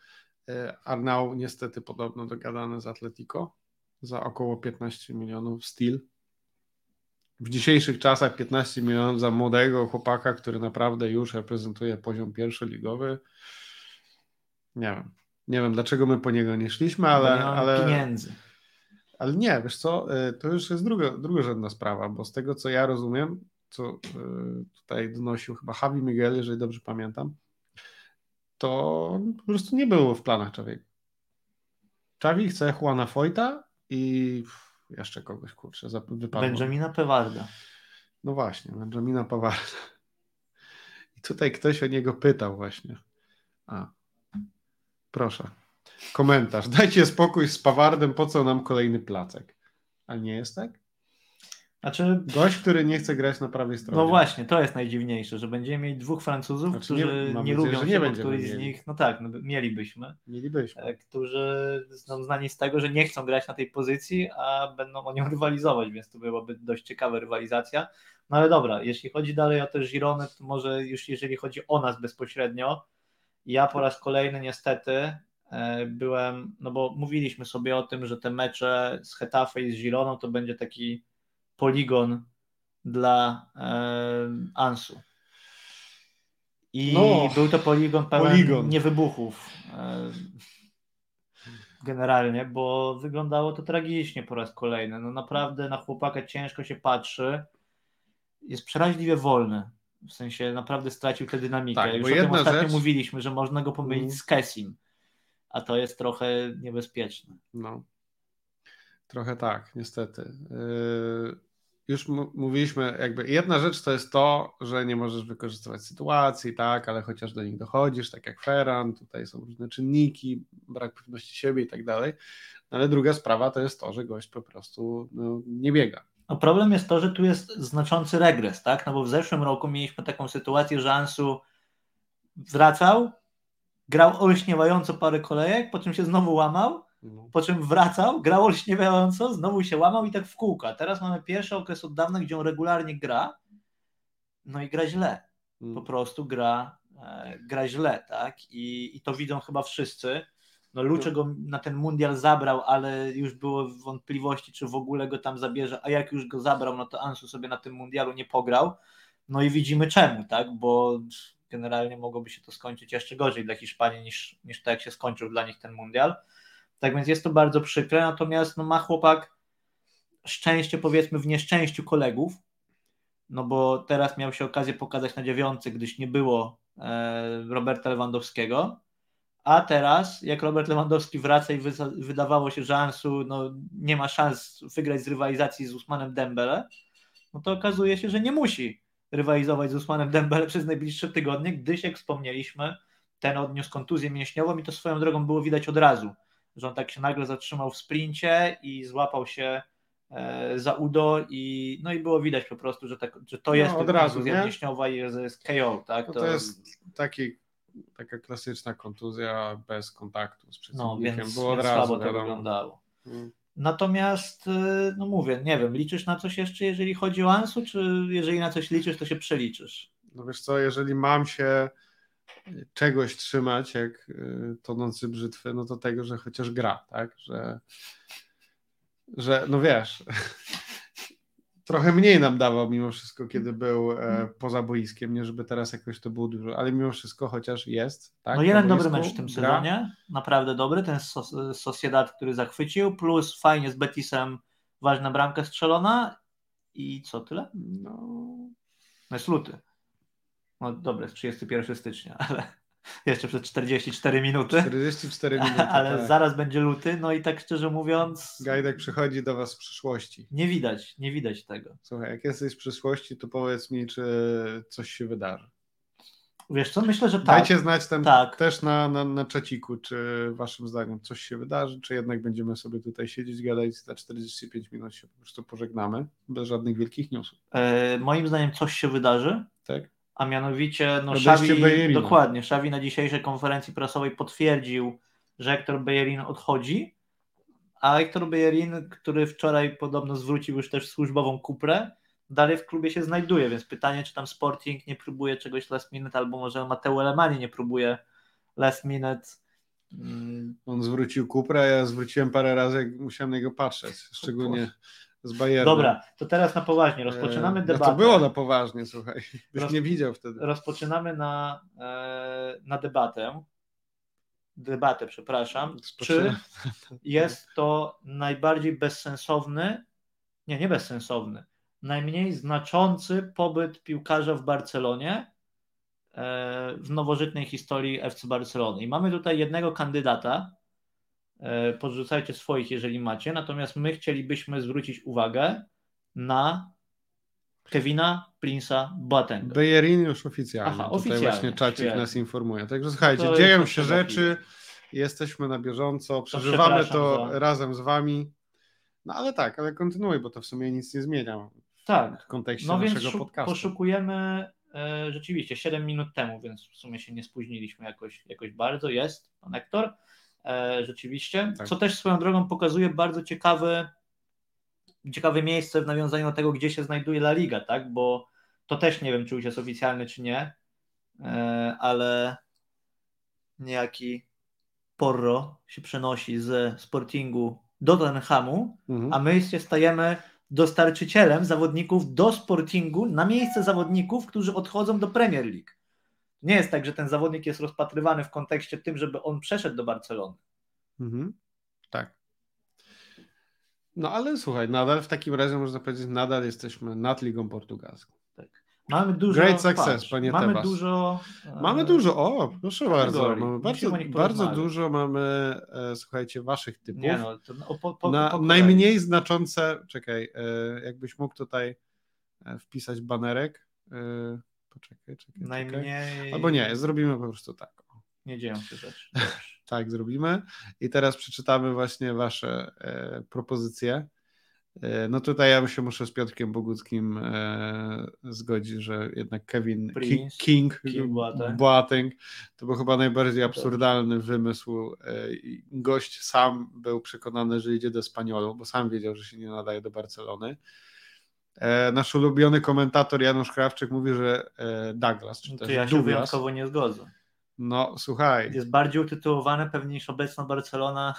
E, Arnau niestety podobno dogadany z Atletico za około 15 milionów steel. W dzisiejszych czasach 15 milionów za młodego chłopaka, który naprawdę już reprezentuje poziom pierwszoligowy. Nie wiem. Nie wiem, dlaczego my po niego nie szliśmy, ale, ale, pieniędzy. ale nie, wiesz co, y, to już jest druga, drugorzędna sprawa, bo z tego co ja rozumiem, co y, tutaj donosił chyba Javi Miguel, jeżeli dobrze pamiętam, to po prostu nie było w planach Czawiego. Czawi chce Juana Foyta i jeszcze kogoś, kurczę, wypadło. Benjamina Pewarda. No właśnie, Benjamina Pawarda. I tutaj ktoś o niego pytał właśnie. A, proszę. Komentarz. Dajcie spokój z Pawardem, po co nam kolejny placek? A nie jest tak? Znaczy, Gość, który nie chce grać na prawej stronie. No właśnie, to jest najdziwniejsze, że będziemy mieli dwóch Francuzów, Znaczy nie- którzy nie, nadzieję, lubią nie się, będziemy któryś z nich, no tak, no, mielibyśmy, Mielibyśmy. e, którzy są znani z tego, że nie chcą grać na tej pozycji, a będą o nią rywalizować, więc to byłaby dość ciekawa rywalizacja. No ale dobra, jeśli chodzi dalej o te Girony, to może już jeżeli chodzi o nas bezpośrednio, ja po raz kolejny niestety e, byłem, no bo mówiliśmy sobie o tym, że te mecze z Hetafe i z Gironą to będzie taki poligon dla e, Ansu. I no, był to poligon pełen poligon. niewybuchów. E, generalnie, bo wyglądało to tragicznie po raz kolejny. No naprawdę na chłopaka ciężko się patrzy. Jest przeraźliwie wolny. W sensie naprawdę stracił tę dynamikę. Tak, Już o tym ostatnio rzecz... mówiliśmy, że można go pomylić mm. z Kessim, a to jest trochę niebezpieczne. No. Trochę tak, niestety. Yy, już mówiliśmy, jakby jedna rzecz to jest to, że nie możesz wykorzystywać sytuacji, tak, ale chociaż do nich dochodzisz, tak jak Ferran, tutaj są różne czynniki, brak pewności siebie i tak dalej. No, ale druga sprawa to jest to, że gość po prostu no, nie biega. No problem jest to, że tu jest znaczący regres, tak? No bo w zeszłym roku mieliśmy taką sytuację, że Ansu wracał, grał olśniewająco parę kolejek, po czym się znowu łamał. Po czym wracał, grał olśniewająco, znowu się łamał i tak w kółka. Teraz mamy pierwszy okres od dawna, gdzie on regularnie gra, no i gra źle. Mm. Po prostu gra, e, gra źle, tak? I, I to widzą chyba wszyscy. No Lucze go na ten mundial zabrał, ale już było wątpliwości, czy w ogóle go tam zabierze, a jak już go zabrał, no to Ansu sobie na tym mundialu nie pograł. No i widzimy czemu, tak? Bo generalnie mogłoby się to skończyć jeszcze gorzej dla Hiszpanii niż, niż tak jak się skończył dla nich ten mundial. Tak więc jest to bardzo przykre, natomiast no, ma chłopak szczęście powiedzmy w nieszczęściu kolegów, no bo teraz miał się okazję pokazać na dziewiątce, gdyż nie było e, Roberta Lewandowskiego, a teraz, jak Robert Lewandowski wraca i wydawało się, że Ansu no, nie ma szans wygrać z rywalizacji z Usmanem Dembele, no to okazuje się, że nie musi rywalizować z Usmanem Dembele przez najbliższe tygodnie, gdyż, jak wspomnieliśmy, ten odniósł kontuzję mięśniową i to swoją drogą było widać od razu, że on tak się nagle zatrzymał w sprincie i złapał się e, za udo i no i było widać po prostu, że, tak, że to no, jest od razu, mięśniowa i że jest KO. Tak? No to, to jest taki taka klasyczna kontuzja bez kontaktu z przeciwnikiem. No, więc, Było od razu, słabo to wyglądało. Hmm. Natomiast, y, no mówię, nie wiem, liczysz na coś jeszcze, jeżeli chodzi o Ansu, czy jeżeli na coś liczysz, to się przeliczysz? No wiesz co, jeżeli mam się czegoś trzymać, jak y, tonący brzytwy, no to tego, że chociaż gra, tak, że, że no wiesz, trochę mniej nam dawał mimo wszystko, kiedy był e, poza boiskiem, nie żeby teraz jakoś to było dużo, ale mimo wszystko chociaż jest. Tak, no jeden dobry mecz w tym sezonie, naprawdę dobry, ten Sociedad, który zachwycił, plus fajnie z Betisem ważna bramka strzelona i co tyle? No, no jest luty. No dobra, 31 stycznia, ale jeszcze przez 44 minuty. 44 minuty. Ale tak. zaraz będzie luty, no i tak szczerze mówiąc. Gajdek przychodzi do Was z przyszłości. Nie widać, nie widać tego. Słuchaj, jak jesteś w przyszłości, to powiedz mi, czy coś się wydarzy. Wiesz co, myślę, że tak. Dajcie znać tam tak. też na, na, na czaciku, czy waszym zdaniem coś się wydarzy, czy jednak będziemy sobie tutaj siedzieć, gadać za 45 minut się po prostu pożegnamy, bez żadnych wielkich newsów. E, moim zdaniem coś się wydarzy. Tak a mianowicie no, Xavi, dokładnie, Xavi na dzisiejszej konferencji prasowej potwierdził, że Hector Bellerin odchodzi, a Hector Bellerin, który wczoraj podobno zwrócił już też służbową kuprę, dalej w klubie się znajduje, więc pytanie, czy tam Sporting nie próbuje czegoś last minute, albo może Mateo Alemani nie próbuje last minute. Mm. On zwrócił kuprę, a ja zwróciłem parę razy, jak musiałem na niego patrzeć, szczególnie z Bayernem. Dobra, to teraz na poważnie. Rozpoczynamy debatę. No to było na poważnie, słuchaj. Byś Roz... nie widział wtedy. Rozpoczynamy na, e, na debatę. Debatę, przepraszam. Czy jest to najbardziej bezsensowny, nie, nie bezsensowny, najmniej znaczący pobyt piłkarza w Barcelonie e, w nowożytnej historii FC Barcelony. I mamy tutaj jednego kandydata, podrzucajcie swoich, jeżeli macie. Natomiast my chcielibyśmy zwrócić uwagę na Kevina Prince'a Boateng. Bejerin już oficjalnie. Aha, Tutaj oficjalnie. właśnie czacik nas informuje. Także słuchajcie, to dzieją się rzeczy, jesteśmy na bieżąco, przeżywamy to, to za... razem z wami. No ale tak, ale kontynuuj, bo to w sumie nic nie zmienia tak. w kontekście no naszego więc podcastu. Poszukujemy e, rzeczywiście 7 minut temu, więc w sumie się nie spóźniliśmy jakoś, jakoś bardzo. Jest konektor. E, rzeczywiście, tak. co też swoją drogą pokazuje bardzo ciekawe, ciekawe miejsce w nawiązaniu do tego, gdzie się znajduje La Liga, tak? Bo to też nie wiem, czy już jest oficjalny, czy nie, e, ale niejaki Porro się przenosi ze Sportingu do Tottenhamu, Mhm. a my się stajemy dostarczycielem zawodników do Sportingu na miejsce zawodników, którzy odchodzą do Premier League. Nie jest tak, że ten zawodnik jest rozpatrywany w kontekście tym, żeby on przeszedł do Barcelony. Mhm. Tak. No ale słuchaj, nadal w takim razie można powiedzieć, nadal jesteśmy nad Ligą Portugalską. Mamy dużo. Great success, patrz, panie Mamy Tebas. dużo. e, Mamy dużo, o, proszę bardzo, kategorii. bardzo, bardzo dużo mamy, e, słuchajcie, waszych typów. Nie no, to no, po, po, Na po najmniej znaczące, czekaj, e, jakbyś mógł tutaj e, wpisać banerek. E, czekaj, czekaj. Najmniej. Albo nie, zrobimy po prostu tak. Nie dzieją się rzeczy. Tak, zrobimy. I teraz przeczytamy właśnie wasze e, propozycje. E, no tutaj ja się muszę z Piotrkiem Boguckim e, zgodzić, że jednak Kevin Prince, King, King Boateng. Boateng to był chyba najbardziej absurdalny wymysł. E, gość sam był przekonany, że idzie do Spaniolu, bo sam wiedział, że się nie nadaje do Barcelony. E, nasz ulubiony komentator Janusz Krawczyk mówi, że e, Douglas, czy No to ja się Douglas. wyjątkowo nie zgodzę. No słuchaj, Jest bardziej utytułowane pewnie niż obecna Barcelona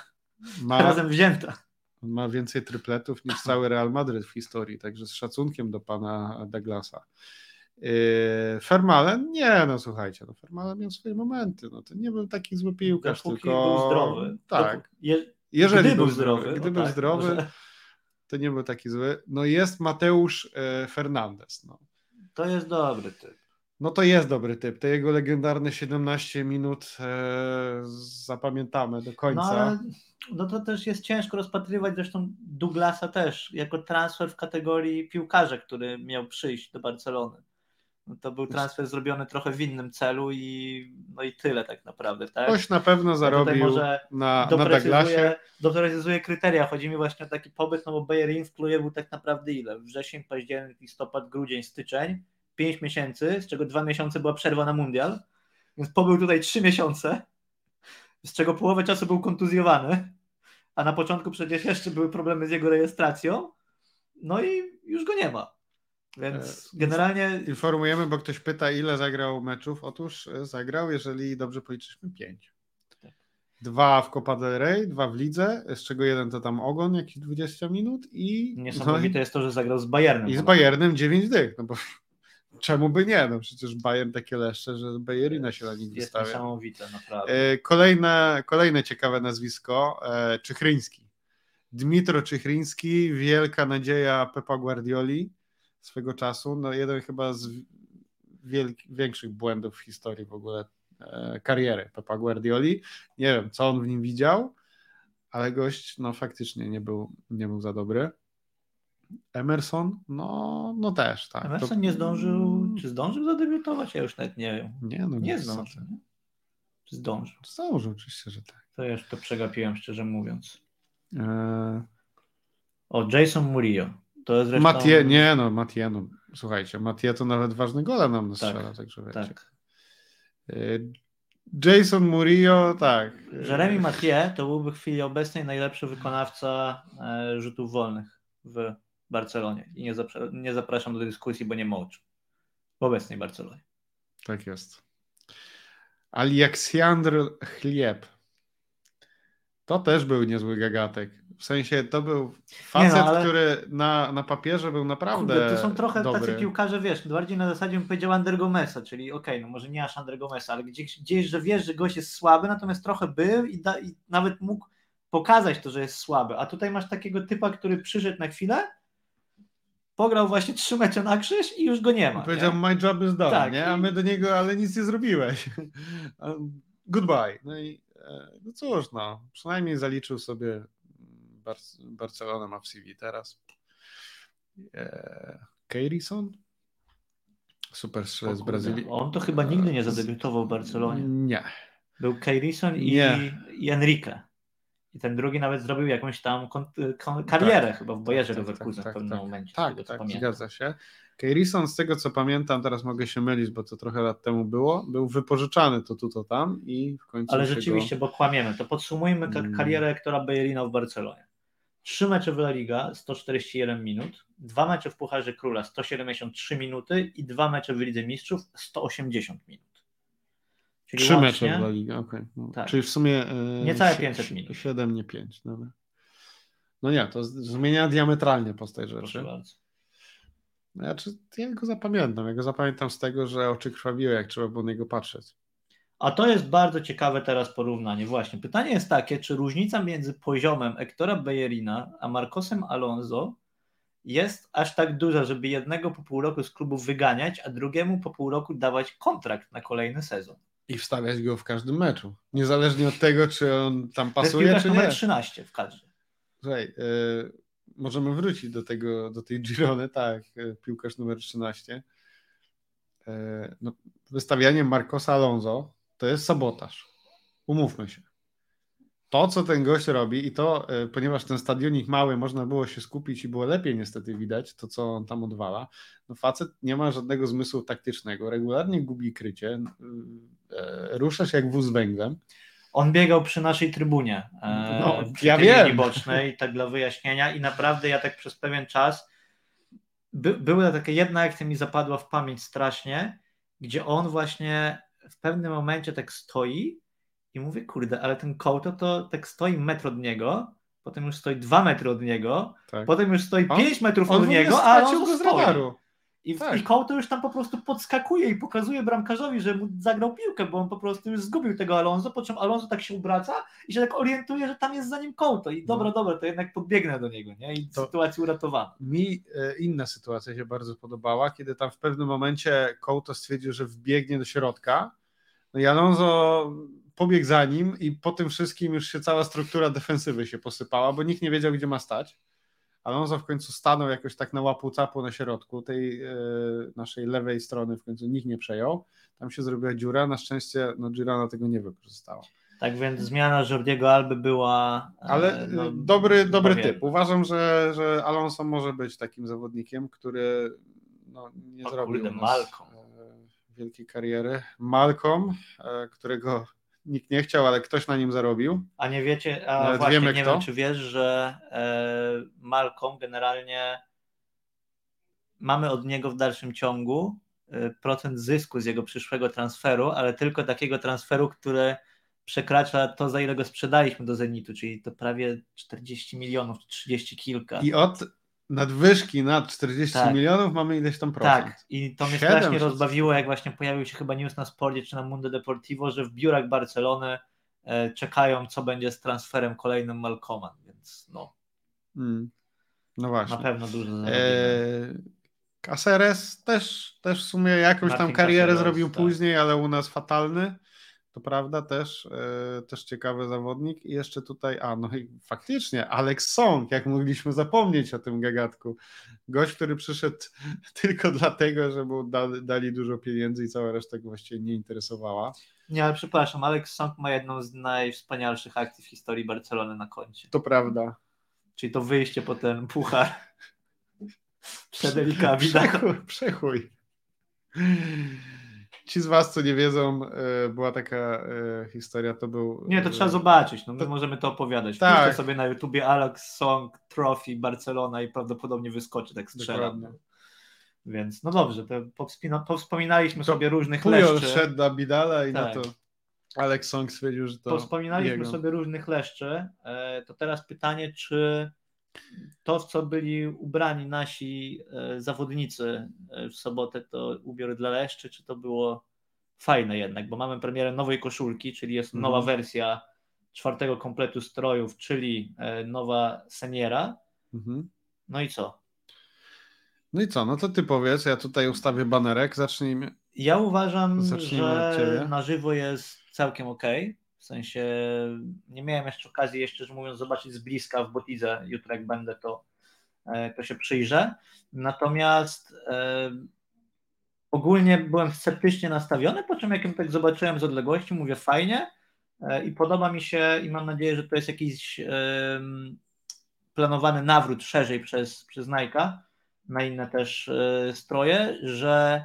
ma, razem wzięta. Ma więcej trypletów niż cały Real Madryt w historii, także z szacunkiem do pana Douglasa. Yy, Fermalen? Nie, no słuchajcie, no Fermalen miał swoje momenty, no to nie był taki zły piłkarz, Dopóki tylko... był zdrowy. Tak, Dopó- Je, jeżeli gdy był był zdrowy, gdy był tak, zdrowy, może- to nie był taki zły. No jest Mateusz e, Fernandez, no. To jest dobry typ. No to jest dobry typ, te jego legendarne 17 minut e, zapamiętamy do końca. No, ale, no to też jest ciężko rozpatrywać, zresztą Douglasa też, jako transfer w kategorii piłkarza, który miał przyjść do Barcelony. No to był transfer zrobiony trochę w innym celu i no i tyle tak naprawdę, tak? Ktoś na pewno zarobił może na, na Douglasie. doprecyzuję, kryteria. Chodzi mi właśnie o taki pobyt, no bo Bayern w klubie był tak naprawdę ile? Wrzesień, październik, listopad, grudzień, styczeń. Pięć miesięcy, z czego dwa miesiące była przerwa na mundial. Więc pobył tutaj trzy miesiące, z czego połowę czasu był kontuzjowany, a na początku przecież jeszcze były problemy z jego rejestracją. No i już go nie ma. Więc E, generalnie Informujemy, bo ktoś pyta, ile zagrał meczów. Otóż e, zagrał, jeżeli dobrze policzyliśmy, pięć. Tak. Dwa w Copa del Rey, dwa w lidze, z czego jeden to tam ogon, jakieś 20 minut i, niesamowite jest to, że zagrał z Bayernem. no, i z Bayernem 9 dych. No bo czemu by nie? No przecież Bayern takie leszcze, że Bayerina się na nich Jest wystawia. niesamowite, naprawdę. E, Kolejne, kolejne ciekawe nazwisko, Czychryński. Dmitro Czychryński, wielka nadzieja Pepa Guardioli swego czasu, no jeden chyba z wielk, większych błędów w historii w ogóle e, kariery Pepa Guardioli. Nie wiem, co on w nim widział, ale gość no faktycznie nie był, nie był za dobry. Emerson, no, no też, tak. Emerson To- nie zdążył, czy zdążył zadebiutować? Ja już nawet nie wiem. Nie, no Nie zdążył. nie? Czy zdążył? Zdążył, oczywiście, że tak. To ja już to przegapiłem, szczerze mówiąc. E, O, Jason Murillo. To jest zresztą... Matie, nie no, Matie, no słuchajcie, Matie to nawet ważny gole nam strzela, także wiecie. Tak. Y, Jason Murillo, tak. Jeremy Mathieu to byłby w chwili obecnej najlepszy wykonawca e, rzutów wolnych w Barcelonie. I nie, zapra- nie zapraszam do dyskusji, bo nie ma oczu. W obecnej Barcelonie. Tak jest. Aleksandr Chlieb. To też był niezły gagatek. W sensie to był facet, Nie no, ale- który na, na papierze był naprawdę Kurde, to są trochę dobry. tacy piłkarze, wiesz, bardziej na zasadzie bym powiedział Ander Gomesa, czyli okej, no może nie aż Ander Gomesa, ale gdzieś, gdzieś, że wiesz, że gość jest słaby, natomiast trochę był i, da, i nawet mógł pokazać to, że jest słaby. A tutaj masz takiego typa, który przyszedł na chwilę, pograł właśnie trzy mecze na krzyż i już go nie ma. Powiedział, nie? my job is done, Tak, nie? A my do niego, ale nic nie zrobiłeś. Goodbye. No i e, no cóż, no, przynajmniej zaliczył sobie Bar Barcelona ma w CV teraz. E, Keirison? Super strzelec z Brazylii. On to chyba nigdy nie zadebiutował w Barcelonie. Nie. Był Keirison i, i Enrique. I ten drugi nawet zrobił jakąś tam kon, karierę chyba w Bayerze tak, Leverkusen tak, w pewnym tak. momencie. Tak, tego, tak, pamiętam. zgadza się. Keirison, z tego co pamiętam, teraz mogę się mylić, bo to trochę lat temu było, był wypożyczany to tu, to tam i w końcu Ale rzeczywiście, bo kłamiemy, to podsumujmy ka- Mm. karierę Hectora Bellerina w Barcelonie. Trzy mecze w La Liga, 141 minut, dwa mecze w Pucharze Króla, 173 minuty i dwa mecze w Lidze Mistrzów, 180 minut. Czyli Trzy łącznie, mecze w La Liga, okej. No, Tak. Czyli w sumie... e, Niecałe si- 500 minut. 7, nie 5. Dobra. No nie, to zmienia diametralnie postać Proszę rzeczy. bardzo. Znaczy, ja go zapamiętam. Ja go zapamiętam z tego, że oczy krwawiły, jak trzeba było na niego patrzeć. A to jest bardzo ciekawe teraz porównanie. Właśnie. Pytanie jest takie, czy różnica między poziomem Ektora Bellerina a Marcosem Alonso jest aż tak duża, żeby jednego po pół roku z klubu wyganiać, a drugiemu po pół roku dawać kontrakt na kolejny sezon. I wstawiać go w każdym meczu. Niezależnie od tego, czy on tam pasuje, czy numer nie. 13 w kadrze. Słuchaj, y, możemy wrócić do tego, do tej Girony, tak, y, piłkarz numer 13. Y, no, wystawianie Marcosa Alonso to jest sabotaż. Umówmy się. To, co ten gość robi i to, y, ponieważ ten stadionik mały, można było się skupić i było lepiej niestety widać to, co on tam odwala, no facet nie ma żadnego zmysłu taktycznego, regularnie gubi krycie, y, rusza się jak wóz węglem. On biegał przy naszej trybunie. e, No, przy ja wiem. bocznej, tak dla wyjaśnienia. I naprawdę ja tak przez pewien czas. By, była taka jedna akcja mi zapadła w pamięć strasznie, gdzie on właśnie w pewnym momencie tak stoi i mówię, kurde, ale ten kołto to tak stoi metr od niego, potem już stoi dwa metry od niego, Tak. potem już stoi On- pięć metrów On od niego, a on go z stoi. radaru. I, Tak. I kołto już tam po prostu podskakuje i pokazuje bramkarzowi, że mu zagrał piłkę, bo on po prostu już zgubił tego Alonso, po czym Alonso tak się obraca i się tak orientuje, że tam jest za nim kołto i dobra, No. dobra, to jednak podbiegnę do niego, nie? I To- sytuacja uratowana. Mi e, inna sytuacja się bardzo podobała, kiedy tam w pewnym momencie Kołto stwierdził, że wbiegnie do środka. No i Alonso pobiegł za nim i po tym wszystkim już się cała struktura defensywy się posypała, bo nikt nie wiedział, gdzie ma stać. Alonso w końcu stanął jakoś tak na łapu capu na środku tej e, naszej lewej strony, w końcu nikt nie przejął. Tam się zrobiła dziura, na szczęście no, Girona tego nie wykorzystała. Tak więc zmiana Jordiego Alby była... e, Ale e, no, dobry, dobry powiem, typ. Uważam, że, że Alonso może być takim zawodnikiem, który no, nie O zrobił kurde, nas, Malcolm. Wielkiej kariery. Malcolm, e, którego nikt nie chciał, ale ktoś na nim zarobił. A nie wiecie, a Nawet właśnie wiemy, nie kto. wiem, czy wiesz, że e, Malcolm generalnie mamy od niego w dalszym ciągu e, procent zysku z jego przyszłego transferu, ale tylko takiego transferu, który przekracza to, za ile go sprzedaliśmy do Zenitu, czyli to prawie 40 milionów, czy 30 kilka. I od nadwyżki nad 40 Tak. milionów mamy ileś tam procent. Tak, i to mnie Siedem strasznie czy coś rozbawiło, jak właśnie pojawił się chyba news na Sporcie czy na Mundo Deportivo, że w biurach Barcelony e, czekają, co będzie z transferem kolejnym Malcoma, więc no, Mm. No właśnie. na pewno dużo. E, Caceres też, też w sumie jakąś tam Martin karierę Caceres, zrobił tak. później, ale u nas fatalny. To prawda, też, e, też ciekawy zawodnik. I jeszcze tutaj, a no i faktycznie, Alex Song, jak mogliśmy zapomnieć o tym gagatku. Gość, który przyszedł tylko dlatego, że mu da, dali dużo pieniędzy i cała reszta go właściwie nie interesowała. Nie, ale przepraszam, Alex Song ma jedną z najwspanialszych akcji w historii Barcelony na koncie. To prawda. Czyli to wyjście po ten puchar przed Elikami. Przechuj. przechuj. Ci z was, co nie wiedzą, e, była taka e, historia, to był... Nie, to e, trzeba zobaczyć, no my to- możemy to opowiadać. Tak. Tak. sobie na YouTubie Alex Song Trophy Barcelona i prawdopodobnie wyskoczy, tak strzelam. Dokładnie. No. Więc no dobrze, to powspina- powspominaliśmy To sobie różnych Pujol leszczy. szedł na Bidala i na Tak. to Alex Song stwierdził, że to Powspominaliśmy jego. sobie różnych leszczy. To teraz pytanie, czy to, w co byli ubrani nasi e, zawodnicy e, w sobotę, to ubiór dla leszczy, czy to było fajne jednak, bo mamy premierę nowej koszulki, czyli jest Mhm. nowa wersja czwartego kompletu strojów, czyli e, nowa seniera. Mhm. No i co? No i co, no to ty powiedz, ja tutaj ustawię banerek, zacznijmy. Ja uważam, Zacznijmy że na żywo jest całkiem ok. Sensie nie miałem jeszcze okazji, jeszcze szczerze mówiąc, zobaczyć z bliska w Botidze. Jutro jak będę, to, e, to się przyjrzę. Natomiast e, ogólnie byłem sceptycznie nastawiony, po czym jak ją tak zobaczyłem z odległości, mówię fajnie e, i podoba mi się i mam nadzieję, że to jest jakiś em, planowany nawrót szerzej przez, przez Nike'a na inne też e, stroje, że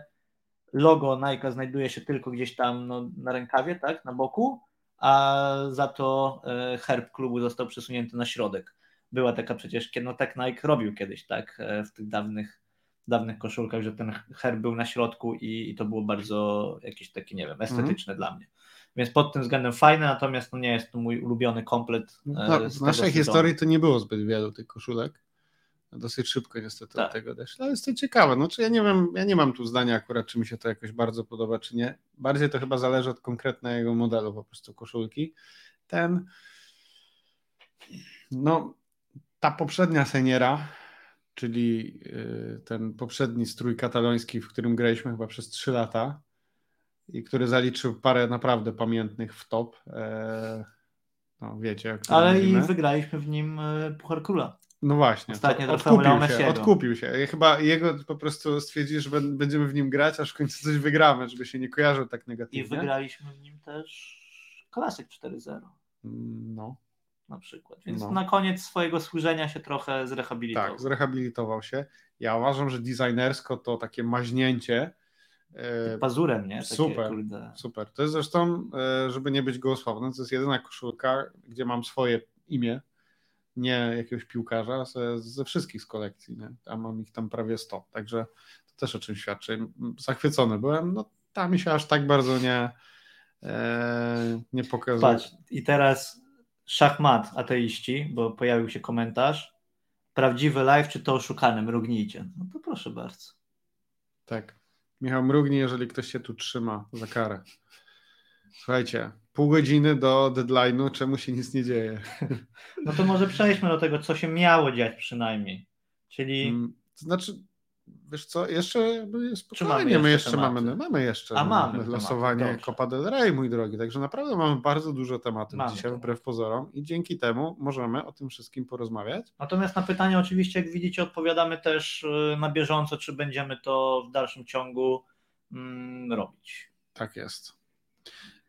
logo Nike znajduje się tylko gdzieś tam no, na rękawie, tak, na boku, a za to e, herb klubu został przesunięty na środek. Była taka przecież, no tak Nike robił kiedyś, tak, e, w tych dawnych dawnych koszulkach, że ten herb był na środku i, i to było bardzo jakieś takie, nie wiem, estetyczne dla mnie. Więc pod tym względem fajne, natomiast no nie jest to mój ulubiony komplet. No, e, w z naszej tego historii to nie było zbyt wielu tych koszulek. Dosyć szybko niestety Tak. od tego deszcz. Ale jest to ciekawe. No, czy ja nie wiem, ja nie mam tu zdania akurat, czy mi się to jakoś bardzo podoba, czy nie. Bardziej to chyba zależy od konkretnego modelu po prostu koszulki. Ten no ta poprzednia seniera, czyli y, ten poprzedni strój kataloński, w którym graliśmy chyba przez 3 lata i który zaliczył parę naprawdę pamiętnych w top. E, no wiecie, którym Ale i mówimy. wygraliśmy w nim e, Puchar Króla. No właśnie, to Leo odkupił się, odkupił się. I chyba jego po prostu stwierdzili, że bę- będziemy w nim grać, aż w końcu coś wygramy, żeby się nie kojarzył tak I negatywnie. wygraliśmy w nim też klasyk 4-0 Mm, No, na przykład. Więc No. na koniec swojego służenia się trochę zrehabilitował. tak, zrehabilitował się. Ja uważam, że designersko to takie maźnięcie. e, Pazurem, nie? Takie, Super. Kurde. Super. To jest zresztą, e, żeby nie być gołosławnym, to jest jedyna koszulka, gdzie mam swoje imię, nie jakiegoś piłkarza, ze, wszystkich z kolekcji. Nie? A mam ich tam prawie 100. Także to też o czym świadczy. Zachwycony byłem. No, tam mi się aż tak bardzo nie, e, nie pokazał. Patrz, i teraz szachmat ateiści, bo pojawił się komentarz. Prawdziwy live czy to oszukany? Mrugnijcie. No to proszę bardzo. Tak. Michał mrugnie, jeżeli ktoś się tu trzyma za karę. Słuchajcie, pół godziny do deadline'u, czemu się nic nie dzieje? No to może przejdźmy do tego, co się miało dziać przynajmniej. Czyli Mm, To znaczy, wiesz co, jeszcze spokojnie, my jeszcze jeszcze mamy, tematy? mamy jeszcze A, mamy tematy, losowanie dobrze. Copa del Rey, mój drogi, także naprawdę mamy bardzo dużo tematów Mamy dzisiaj, tematy. wbrew pozorom i dzięki temu możemy o tym wszystkim porozmawiać. Natomiast na pytanie oczywiście, jak widzicie, odpowiadamy też y, na bieżąco, czy będziemy to w dalszym ciągu mm, robić. Tak jest.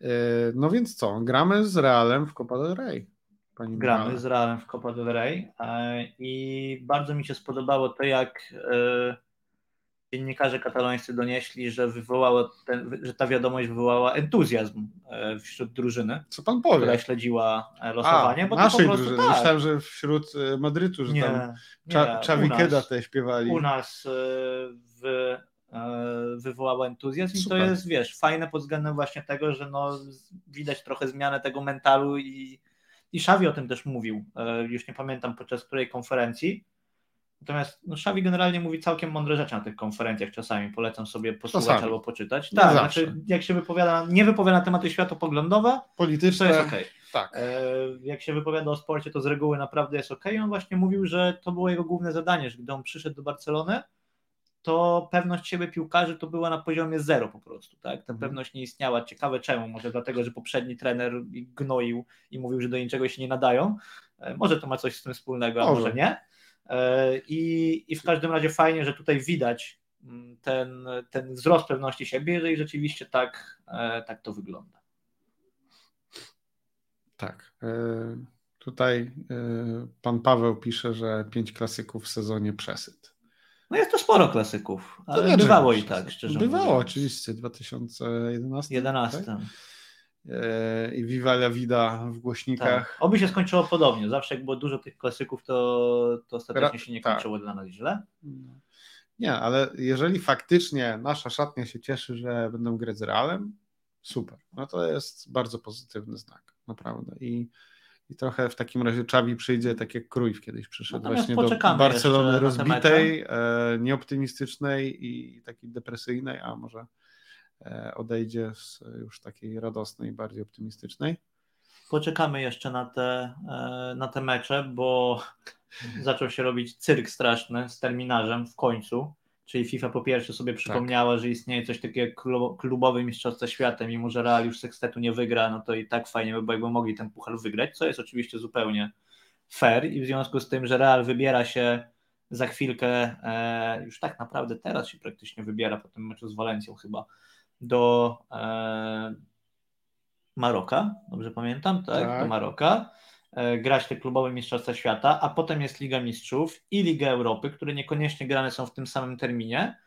Yy, No więc co, gramy z Realem w Copa del Rey. Pani Gramy Michale. z Realem w Copa del Rey e, i bardzo mi się spodobało to, jak e, dziennikarze katalońscy donieśli, że, wywołało ten, że ta wiadomość wywołała entuzjazm e, wśród drużyny, Co pan powie? która śledziła e, losowanie, A, bo to po naszej prostu drużyny. tak. Myślałem, że wśród Madrytu, że nie, tam nie, Cza- u Czawi nas- Keda te śpiewali. u nas e, e, wywołała entuzjazm i Super. to jest, wiesz, fajne pod względem właśnie tego, że no, widać trochę zmianę tego mentalu i, i Szawi o tym też mówił, e, już nie pamiętam podczas której konferencji, natomiast no, Szawi generalnie mówi całkiem mądre rzeczy na tych konferencjach czasami, polecam sobie posłuchać Czasami. albo poczytać. Nie Tak, zawsze. znaczy jak się wypowiada, nie wypowiada na tematy światopoglądowe, to Polityczne. jest okej. Tak. E, jak się wypowiada o sporcie, to z reguły naprawdę jest ok. On właśnie mówił, że to było jego główne zadanie, że gdy on przyszedł do Barcelony, to pewność siebie piłkarzy to była na poziomie zero po prostu. Tak? Ta Mhm. pewność nie istniała. Ciekawe czemu. Może dlatego, że poprzedni trener gnoił i mówił, że do niczego się nie nadają. E, Może to ma coś z tym wspólnego, a Może. może nie. E, I, I w każdym razie fajnie, że tutaj widać mm, ten, ten wzrost pewności siebie, jeżeli rzeczywiście tak, e, tak to wygląda. Tak. Tutaj pan Paweł pisze, że pięć klasyków w sezonie przesyt. No jest to sporo klasyków, ale bywało i tak, szczerze Bywało mówiąc. oczywiście, 2011. 11. Tak? E, I Viva la Vida w głośnikach. Tak. Oby się skończyło podobnie. Zawsze jak było dużo tych klasyków, to, to ostatecznie się nie tak. kończyło dla nas źle. No. Nie, ale jeżeli faktycznie nasza szatnia się cieszy, że będą grać z Realem, super. No to jest bardzo pozytywny znak, naprawdę. I, i trochę w takim razie Czawi przyjdzie tak jak Cruyff kiedyś przyszedł Natomiast właśnie do Barcelony rozbitej, e, nieoptymistycznej i takiej depresyjnej, a może e, odejdzie z już takiej radosnej, bardziej optymistycznej. Poczekamy jeszcze na te, e, na te mecze, bo zaczął się robić cyrk straszny z terminarzem w końcu. Czyli FIFA po pierwsze sobie przypomniała, że istnieje coś takiego jak klu- klubowe mistrzostwo świata, mimo że Real już sekstetu nie wygra, no to i tak fajnie by było, jakby mogli ten puchar wygrać, co jest oczywiście zupełnie fair i w związku z tym, że Real wybiera się za chwilkę, e, już tak naprawdę teraz się praktycznie wybiera po tym meczu z Walencją chyba, do e, Maroka, dobrze pamiętam, tak? Tak. Do Maroka. E, grać te klubowe mistrzostwa świata, a potem jest Liga Mistrzów i Liga Europy, które niekoniecznie grane są w tym samym terminie.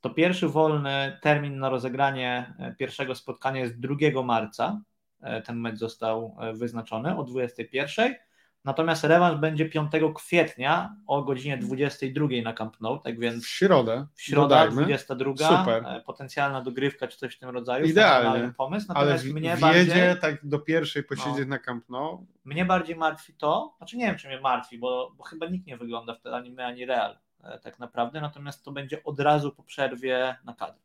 To pierwszy wolny termin na rozegranie e, pierwszego spotkania jest 2 marca. E, Ten mecz został wyznaczony o 21. Natomiast rewanż będzie 5 kwietnia o godzinie 22 na Camp Nou, tak więc w środę. w środę dodajmy. 22, Super. e, potencjalna dogrywka czy coś w tym rodzaju. Idealnie. pomysł. Ale Natomiast w- mnie, bardziej, tak do pierwszej posiedzieć No. na Camp Nou. mnie bardziej martwi to, znaczy nie wiem czy mnie martwi, bo, bo chyba nikt nie wygląda wtedy ani my, ani Real e, tak naprawdę, natomiast to będzie od razu po przerwie na kadry.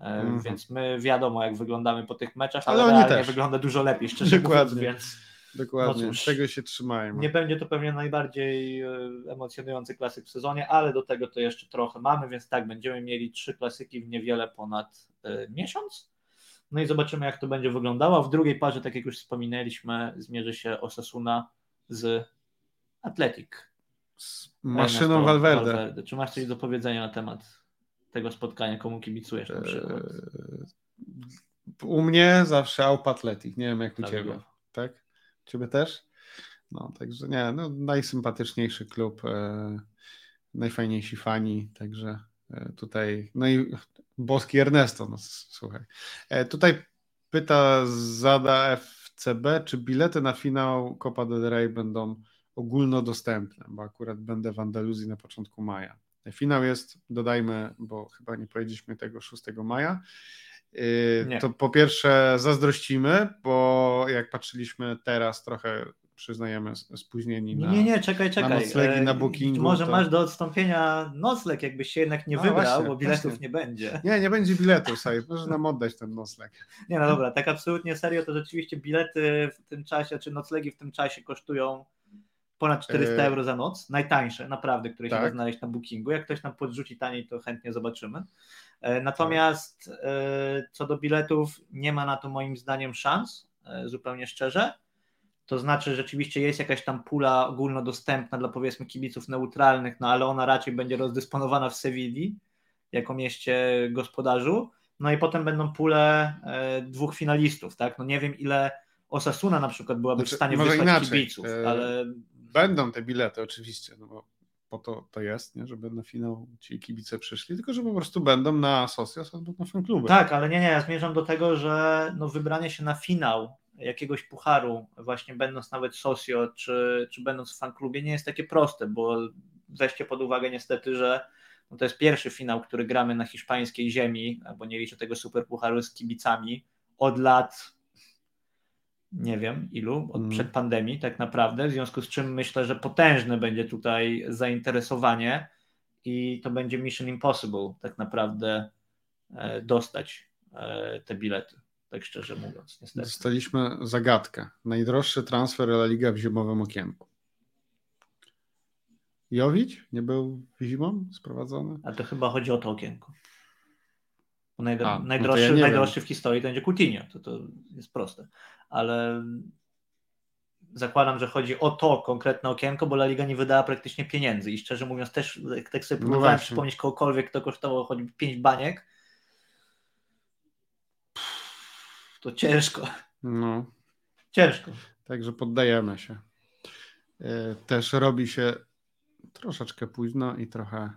E, Mhm. Więc my wiadomo jak wyglądamy po tych meczach, Ale ale, też. wygląda dużo lepiej, szczerze mówiąc, Dokładnie. więc Dokładnie. No cóż. Tego się trzymajmy. Nie będzie to pewnie najbardziej e, emocjonujący klasyk w sezonie, ale do tego to jeszcze trochę mamy, więc tak, będziemy mieli trzy klasyki w niewiele ponad e, miesiąc. No i zobaczymy, jak to będzie wyglądało. W drugiej parze, tak jak już wspominaliśmy, zmierzy się Osasuna z Atletic. Z maszyną Ernesto Valverde. Czy masz coś do powiedzenia na temat tego spotkania? Komu kibicujesz na przykład? Eee, U mnie zawsze Aup Athletic. Nie wiem jak u Dlatego. ciebie. Tak? Ciebie też? No, także nie, no, najsympatyczniejszy klub, e, najfajniejsi fani, także e, tutaj, no i boski Ernesto, no słuchaj. E, tutaj pyta Zada FCB, czy bilety na finał Copa del Rey będą ogólnodostępne, bo akurat będę w Andaluzji na początku maja. Finał jest, dodajmy, bo chyba nie powiedzieliśmy tego 6 maja. Yy, Nie. To po pierwsze zazdrościmy, bo jak patrzyliśmy teraz trochę przyznajemy spóźnieni Nie, na... nie, nie, czekaj, czekaj. noclegi E, na bookingu, Może to- masz do odstąpienia nocleg, jakbyś się jednak nie No wybrał, właśnie, bo biletów właśnie. nie będzie. Nie, nie będzie biletu, Saj, może nam oddać ten nocleg. Nie, no dobra, tak absolutnie serio, to rzeczywiście bilety w tym czasie, czy noclegi w tym czasie kosztują ponad 400 E, euro za noc. Najtańsze, naprawdę, które się tak. da znaleźć na bookingu. Jak ktoś nam podrzuci taniej, to chętnie zobaczymy. E, Natomiast e, co do biletów, nie ma na to moim zdaniem szans, e, zupełnie szczerze. To znaczy, rzeczywiście jest jakaś tam pula ogólnodostępna dla powiedzmy kibiców neutralnych, no ale ona raczej będzie rozdysponowana w Sewilli jako mieście gospodarzu. No i potem będą pule dwóch finalistów, tak? No nie wiem ile Osasuna na przykład byłaby Znaczy, w stanie wysłać inaczej, kibiców, ale Będą te bilety oczywiście, no bo po to to jest, nie? żeby na finał ci kibice przyszli, tylko że po prostu będą na Socios albo na fankluby. tak, ale nie, nie, ja zmierzam do tego, że no wybranie się na finał jakiegoś pucharu, właśnie będąc nawet socio, czy, czy będąc w fanklubie, nie jest takie proste, bo weźcie pod uwagę niestety, że no to jest pierwszy finał, który gramy na hiszpańskiej ziemi, bo nie liczę tego super pucharu z kibicami, od lat nie wiem ilu, od Mm. przed pandemii tak naprawdę, w związku z czym myślę, że potężne będzie tutaj zainteresowanie i to będzie Mission Impossible tak naprawdę e, dostać e, te bilety, tak szczerze mówiąc, niestety. Dostaliśmy zagadkę. Najdroższy transfer La Liga w zimowym okienku. Jowić nie był zimą sprowadzony? A to chyba chodzi o to okienko. Najdro- A, no to najdroższy, ja najdroższy w historii to będzie Coutinho, to, to jest proste. Ale zakładam, że chodzi o to konkretne okienko, bo La Liga nie wydała praktycznie pieniędzy i szczerze mówiąc też, jak tak sobie No próbowałem właśnie. przypomnieć kogokolwiek, kto kosztował choćby 5 baniek, to ciężko, No, ciężko. także poddajemy się. E, Też robi się troszeczkę późno i trochę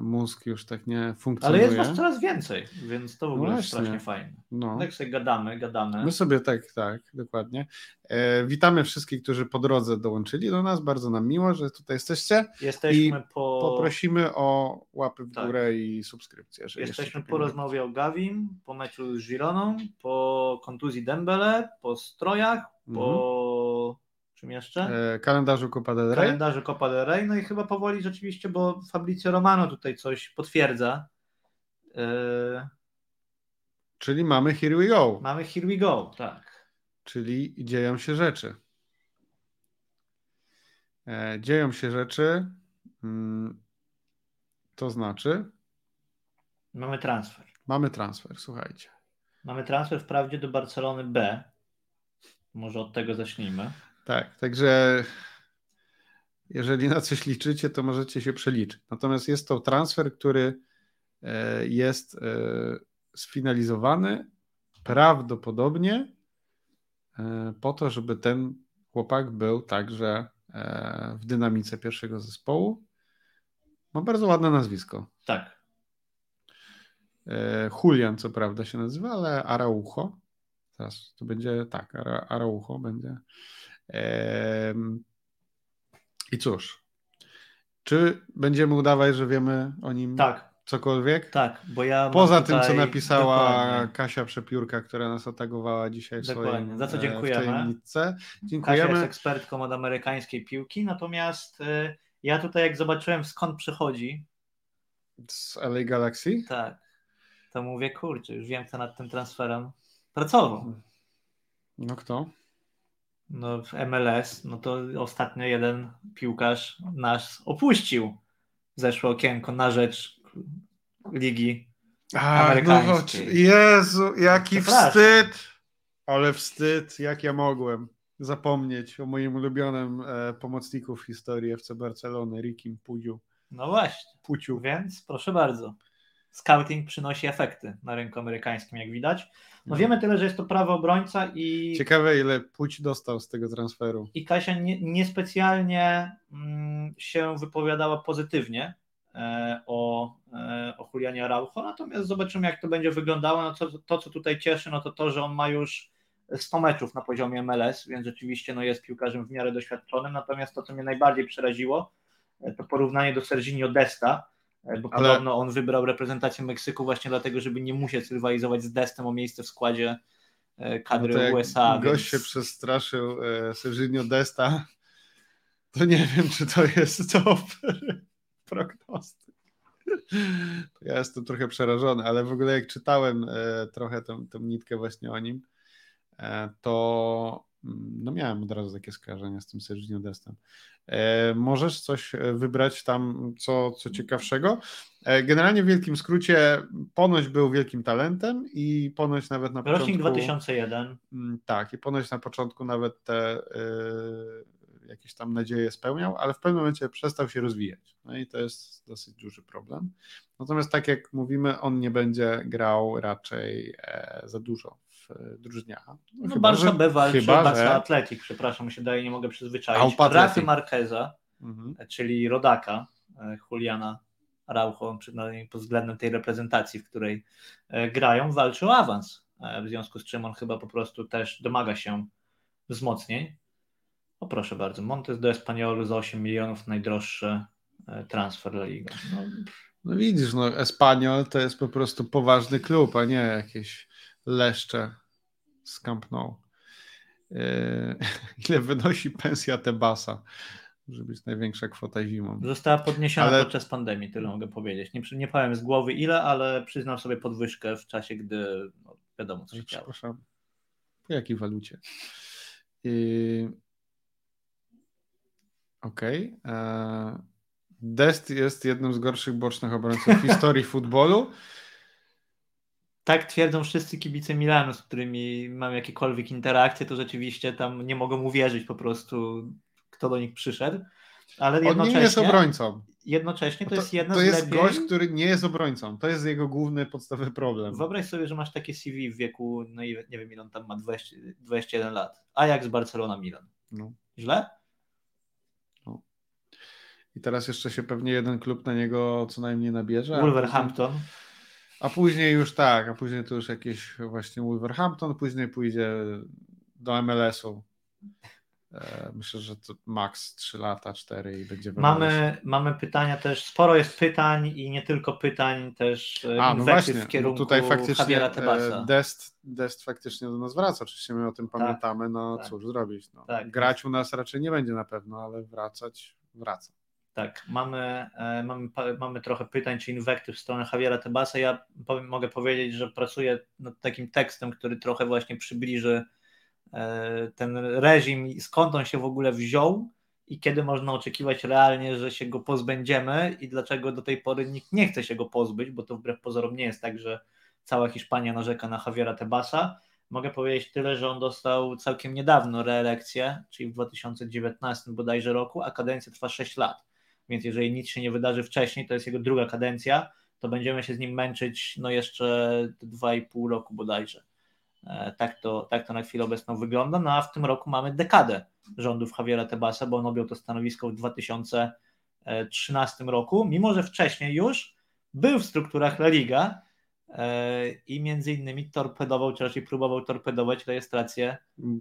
mózg już tak nie Ale funkcjonuje. jest was coraz więcej, więc to w ogóle No jest strasznie fajne. No. Tak sobie gadamy, gadamy. My sobie tak, tak, dokładnie. E, witamy wszystkich, którzy po drodze dołączyli do nas. Bardzo nam miło, że tutaj jesteście. Jesteśmy po... Poprosimy o łapy w Tak. górę i subskrypcję. Jesteśmy po rozmowie o Gawim, po meczu z Gironą, po kontuzji Dembele, po strojach, po czym jeszcze? E, kalendarzu Copa del Rey. Kalendarzu Copa del Rey, no i chyba powoli rzeczywiście, bo Fabrizio Romano tutaj coś potwierdza. Yy, Czyli mamy Here We Go. mamy Here We Go, tak. Czyli dzieją się rzeczy. E, dzieją się rzeczy. Mm, to znaczy, Mamy transfer. mamy transfer, słuchajcie. Mamy transfer wprawdzie do Barcelony B. Może od tego zacznijmy. Tak, także jeżeli na coś liczycie, to możecie się przeliczyć. Natomiast jest to transfer, który e, jest e, sfinalizowany prawdopodobnie e, po to, żeby ten chłopak był także w dynamice pierwszego zespołu. Ma bardzo ładne nazwisko. Tak. Julian, co prawda się nazywa, ale Araujo. Teraz to będzie tak, Ara, Araujo będzie. I cóż, czy będziemy udawać, że wiemy o nim tak. cokolwiek? Tak, bo ja. Poza tym, co napisała dokładnie. Kasia Przepiórka, która nas otagowała dzisiaj dokładnie. swoim, Za co dziękujemy. Dziękujemy. Kasia jest ekspertką od amerykańskiej piłki, natomiast y, ja tutaj, jak zobaczyłem skąd przychodzi. Z LA Galaxy? Tak. To mówię, kurczę, już wiem, kto nad tym transferem pracował. No kto? No, w MLS, no to ostatnio jeden piłkarz nas opuścił zeszłe okienko na rzecz ligi Ach, no amerykańskiej. No, Jezu, jaki wstyd! Ale wstyd, jak ja mogłem zapomnieć o moim ulubionym e, pomocniku w historii FC Barcelony, Rikim Pudziu. No właśnie. Puciu. Więc proszę bardzo. Scouting przynosi efekty na rynku amerykańskim, jak widać. No wiemy tyle, że jest to prawy obrońca i. Ciekawe, ile Puć dostał z tego transferu. I Kasia nie, niespecjalnie mm, się wypowiadała pozytywnie e, o, e, o Julianie Araujo, natomiast zobaczymy, jak to będzie wyglądało. No to, to, co tutaj cieszy, no to to, że on ma już 100 meczów na poziomie MLS, więc rzeczywiście no, jest piłkarzem w miarę doświadczonym. Natomiast to, co mnie najbardziej przeraziło, e, to porównanie do Serginio Desta bo Ale... podobno on wybrał reprezentację Meksyku właśnie dlatego, żeby nie musieć rywalizować z Destem o miejsce w składzie e, kadry no USA. Gość więc... się przestraszył e, Serginio Desta, to nie wiem, czy to jest dobry prognostyk. Ja jestem trochę przerażony, ale w ogóle jak czytałem e, trochę tą, tą nitkę właśnie o nim, e, to no miałem od razu takie skojarzenia z tym Serginio Destem. E, możesz coś e, wybrać tam, co, co ciekawszego? E, generalnie w wielkim skrócie ponoć był wielkim talentem i ponoć nawet na początku... Rocznik 2001. Mm, tak, i ponoć na początku nawet te y, jakieś tam nadzieje spełniał, ale w pewnym momencie przestał się rozwijać. No i to jest dosyć duży problem. Natomiast tak jak mówimy, on nie będzie grał raczej e, za dużo w A. No, no Barca B walczy, chyba, Barca że... Atletik, przepraszam, się daje, nie mogę przyzwyczaić. Rafi Marqueza, mhm. czyli rodaka e, Juliana Araujo, przynajmniej pod względem tej reprezentacji, w której e, grają, walczy o awans, e, w związku z czym on chyba po prostu też domaga się wzmocnień. O proszę bardzo, Montes do Espanyolu za 8 milionów najdroższy transfer La Liga. No, no widzisz, no Espanyol to jest po prostu poważny klub, a nie jakieś leszcze z Camp Nou. Ile wynosi pensja Tebasa? Może być największa kwota zimą. Została podniesiona ale... podczas pandemii, tyle mogę powiedzieć. Nie, nie powiem z głowy ile, ale przyznam sobie podwyżkę w czasie, gdy no, wiadomo, co się działo. Przepraszam. Po jakiej walucie? I... Okej. Okay. E, Dest jest jednym z gorszych bocznych obrońców w historii futbolu tak twierdzą wszyscy kibice Milanu, z którymi mam jakiekolwiek interakcje, to rzeczywiście tam nie mogą uwierzyć po prostu, kto do nich przyszedł. Ale On jednocześnie, nie jest obrońcą. Jednocześnie to, to jest jedna to z jest lepiej... gość, który nie jest obrońcą. To jest jego główny, podstawowy problem. Wyobraź sobie, że masz takie CV w wieku, no i nie wiem ile on tam ma, 20, 21 lat. A jak z Barcelona Milan. No. Źle? No. I teraz jeszcze się pewnie jeden klub na niego co najmniej nabierze. Wolverhampton. A później już tak, a później to już jakieś właśnie Wolverhampton, później pójdzie do MLS-u. E, myślę, że to maks 3 lata, 4 i będzie mamy, mamy pytania też, sporo jest pytań i nie tylko pytań, też e, a, no właśnie, w no kierunku no tutaj faktycznie e, Dest, Dest faktycznie do nas wraca, oczywiście my o tym tak, pamiętamy, no tak. cóż zrobić. No. Tak. Grać u nas raczej nie będzie na pewno, ale wracać wraca. Tak, mamy, e, mamy, mamy trochę pytań czy inwektyw w stronę Javiera Tebasa. Ja powiem, mogę powiedzieć, że pracuję nad takim tekstem, który trochę właśnie przybliży e, ten reżim, skąd on się w ogóle wziął i kiedy można oczekiwać realnie, że się go pozbędziemy i dlaczego do tej pory nikt nie chce się go pozbyć, bo to wbrew pozorom nie jest tak, że cała Hiszpania narzeka na Javiera Tebasa. Mogę powiedzieć tyle, że on dostał całkiem niedawno reelekcję, czyli w 2019 bodajże roku, a kadencja trwa 6 lat więc jeżeli nic się nie wydarzy wcześniej, to jest jego druga kadencja, to będziemy się z nim męczyć no jeszcze 2,5 roku bodajże. E, tak to, tak to na chwilę obecną wygląda. No a w tym roku mamy dekadę rządów Javiera Tebasa, bo on objął to stanowisko w 2013 roku, mimo że wcześniej już był w strukturach La Liga, i między innymi torpedował, czy raczej próbował torpedować rejestrację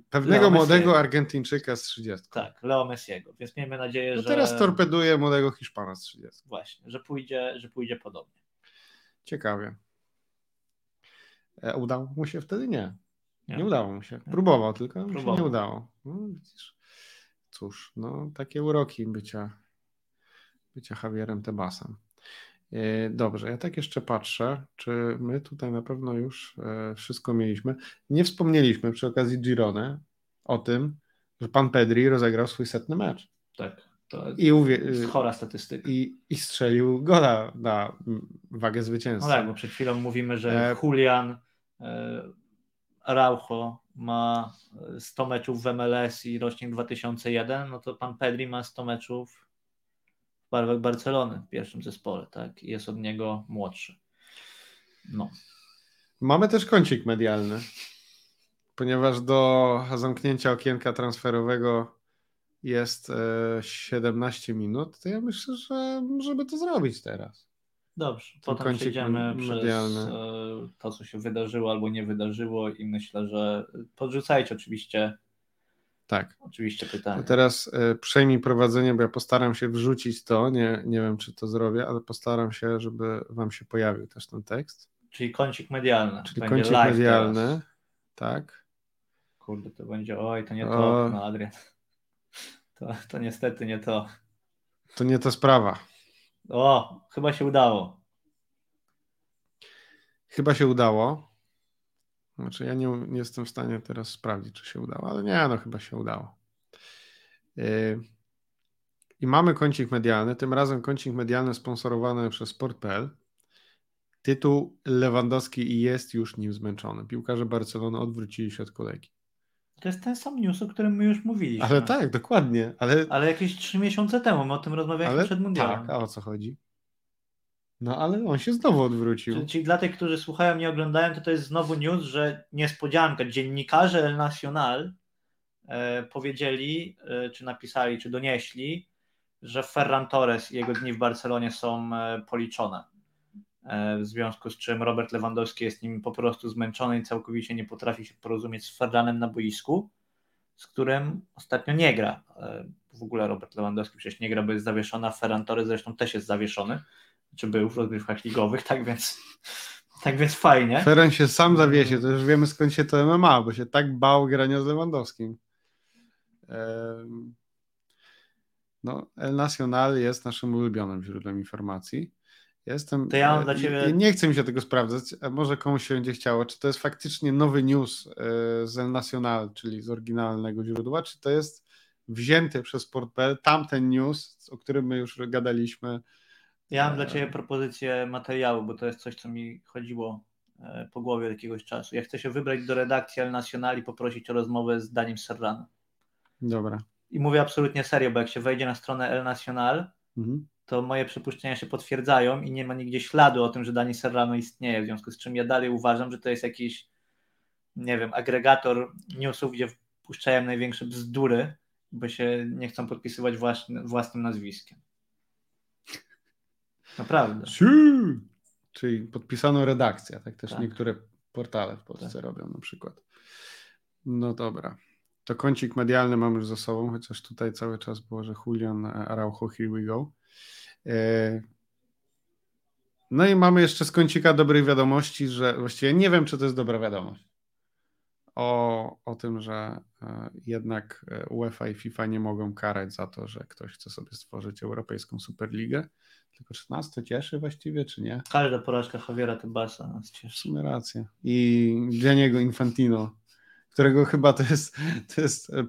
Pewnego młodego. Argentyńczyka z 30. tak, Leo Messiego, więc miejmy nadzieję, No że teraz torpeduje młodego Hiszpana z 30. właśnie, że pójdzie, że pójdzie podobnie. Ciekawie. E, udało mu się wtedy? Nie. Nie. Nie, udało mu się. Próbował tylko, Próbował. nie udało. No, widzisz. Cóż, no takie uroki bycia, bycia Javierem Tebasem. E, Dobrze, ja tak jeszcze patrzę, czy my tutaj na pewno już e, wszystko mieliśmy. Nie wspomnieliśmy przy okazji Girone o tym, że pan Pedri rozegrał swój setny mecz Tak, to i, uwie- jest chora statystyka. i, i strzelił gola na wagę No zwycięstwa. tak, bo przed chwilą mówimy, że E, Julian e, Araujo ma e, 100 meczów w MLS i rocznik 2001, no to pan Pedri ma 100 meczów barwach Barcelony w pierwszym zespole, tak? Jest od niego młodszy. No. Mamy też kącik medialny, ponieważ do zamknięcia okienka transferowego jest e, 17 minut, to ja myślę, że możemy to zrobić teraz. Dobrze, Ten potem przejdziemy me- przez medialny. e, to, co się wydarzyło albo nie wydarzyło i myślę, że podrzucajcie oczywiście, Tak. oczywiście To pytania. teraz e, przejmij prowadzenie, bo ja postaram się wrzucić to, nie, nie wiem czy to zrobię, ale postaram się, żeby wam się pojawił też ten tekst. Czyli kącik medialny. Czyli Będzie kącik live medialny, Teraz. tak. Kurde, to będzie, oj, to nie O. to, no Adrian. To, to niestety nie to. To nie ta sprawa. O, chyba się udało. Chyba się udało. Znaczy, ja nie, nie jestem w stanie teraz sprawdzić, czy się udało, ale nie, no chyba się udało. Yy, I mamy kącik medialny, tym razem kącik medialny sponsorowany przez Sport.pl. Tytuł Lewandowski i jest już nim zmęczony. Piłkarze Barcelony odwrócili się od kolejki. To jest ten sam news, o którym my już mówiliśmy. Ale tak, dokładnie. Ale, Ale jakieś trzy miesiące temu, my o tym rozmawialiśmy ale przed mundialem. tak, a o co chodzi? No ale on się znowu odwrócił. Czyli, dla tych, którzy słuchają, nie oglądają, to to jest znowu news, że niespodzianka. Dziennikarze El Nacional e, powiedzieli, e, czy napisali, czy donieśli, że Ferran Torres i jego dni w Barcelonie są e, policzone. E, w związku z czym Robert Lewandowski jest nim po prostu zmęczony i całkowicie nie potrafi się porozumieć z Ferranem na boisku, z którym ostatnio nie gra. E, w ogóle Robert Lewandowski przecież nie gra, bo jest zawieszony, a Ferran Torres zresztą też jest zawieszony, czy był w rozgrywkach ligowych, tak więc, tak więc fajnie. Feren się sam zawiesie, to już wiemy skąd się to MMA, bo się tak bał grania z Lewandowskim. No, El Nacional jest naszym ulubionym źródłem informacji. Jestem, To ja mam e, dla ciebie- i- Nie chcę mi się tego sprawdzać, a może komuś się będzie chciało, czy to jest faktycznie nowy news e, z El Nacional, czyli z oryginalnego źródła, czy to jest wzięty przez Sport.pl tamten news, o którym my już gadaliśmy. Ja mam dla Ciebie propozycję materiału, bo to jest coś, co mi chodziło e, po głowie od jakiegoś czasu. Ja chcę się wybrać do redakcji El Nacional i poprosić o rozmowę z Danim Serranem. Dobra. I mówię absolutnie serio, bo jak się wejdzie na stronę El Nacional, Mhm. to moje przypuszczenia się potwierdzają i nie ma nigdzie śladu o tym, że Dani Serrano istnieje, w związku z czym ja dalej uważam, że to jest jakiś, nie wiem, agregator newsów, gdzie wpuszczają największe bzdury, bo się nie chcą podpisywać własny, własnym nazwiskiem. Naprawdę. Siu! Czyli podpisano redakcja, tak też Tak. niektóre portale w Polsce Tak. robią na przykład. No dobra. To kącik medialny mam już za sobą, chociaż tutaj cały czas było, że Julian Araujo, here we go. E, No i mamy jeszcze z kącika dobrych wiadomości, że właściwie nie wiem, czy to jest dobra wiadomość. O, o tym, że e, jednak e, UEFA i FIFA nie mogą karać za to, że ktoś chce sobie stworzyć Europejską Superligę. Tylko czy nas to cieszy właściwie, czy nie? Każda porażka Javiera Tebasa nas W cieszy. sumie rację. I Gianniego Infantino, którego chyba to jest, to jest e,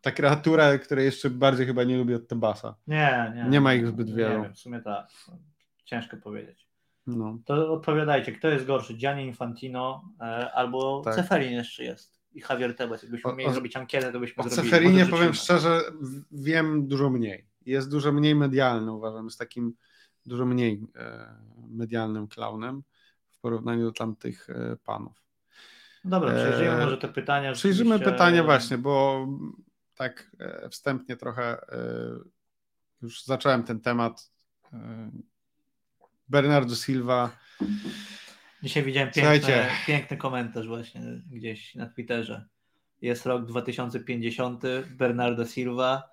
ta kreatura, której jeszcze bardziej chyba nie lubię od Tebasa. Nie, nie. Nie ma ich zbyt wielu. Nie wiem, w sumie tak. Ciężko powiedzieć. No. To odpowiadajcie, kto jest gorszy, Gianni Infantino e, albo Tak. Ceferin jeszcze jest i Javier Tebas. Jakbyśmy O- mieli o- zrobić ankietę, to byśmy O zrobili. Ceferinie Może powiem szczerze, w- wiem dużo mniej. Jest dużo mniej medialny, uważam, jest takim dużo mniej e, medialnym klaunem w porównaniu do tamtych e, panów. Dobra, przejrzyjmy Eee, może te pytania. Przejrzymy rzeczywiście- pytanie właśnie, bo tak e, wstępnie trochę e, już zacząłem ten temat. E, Bernardo Silva Dzisiaj widziałem piękny, piękny komentarz właśnie gdzieś na Twitterze. Jest rok 2050, Bernardo Silva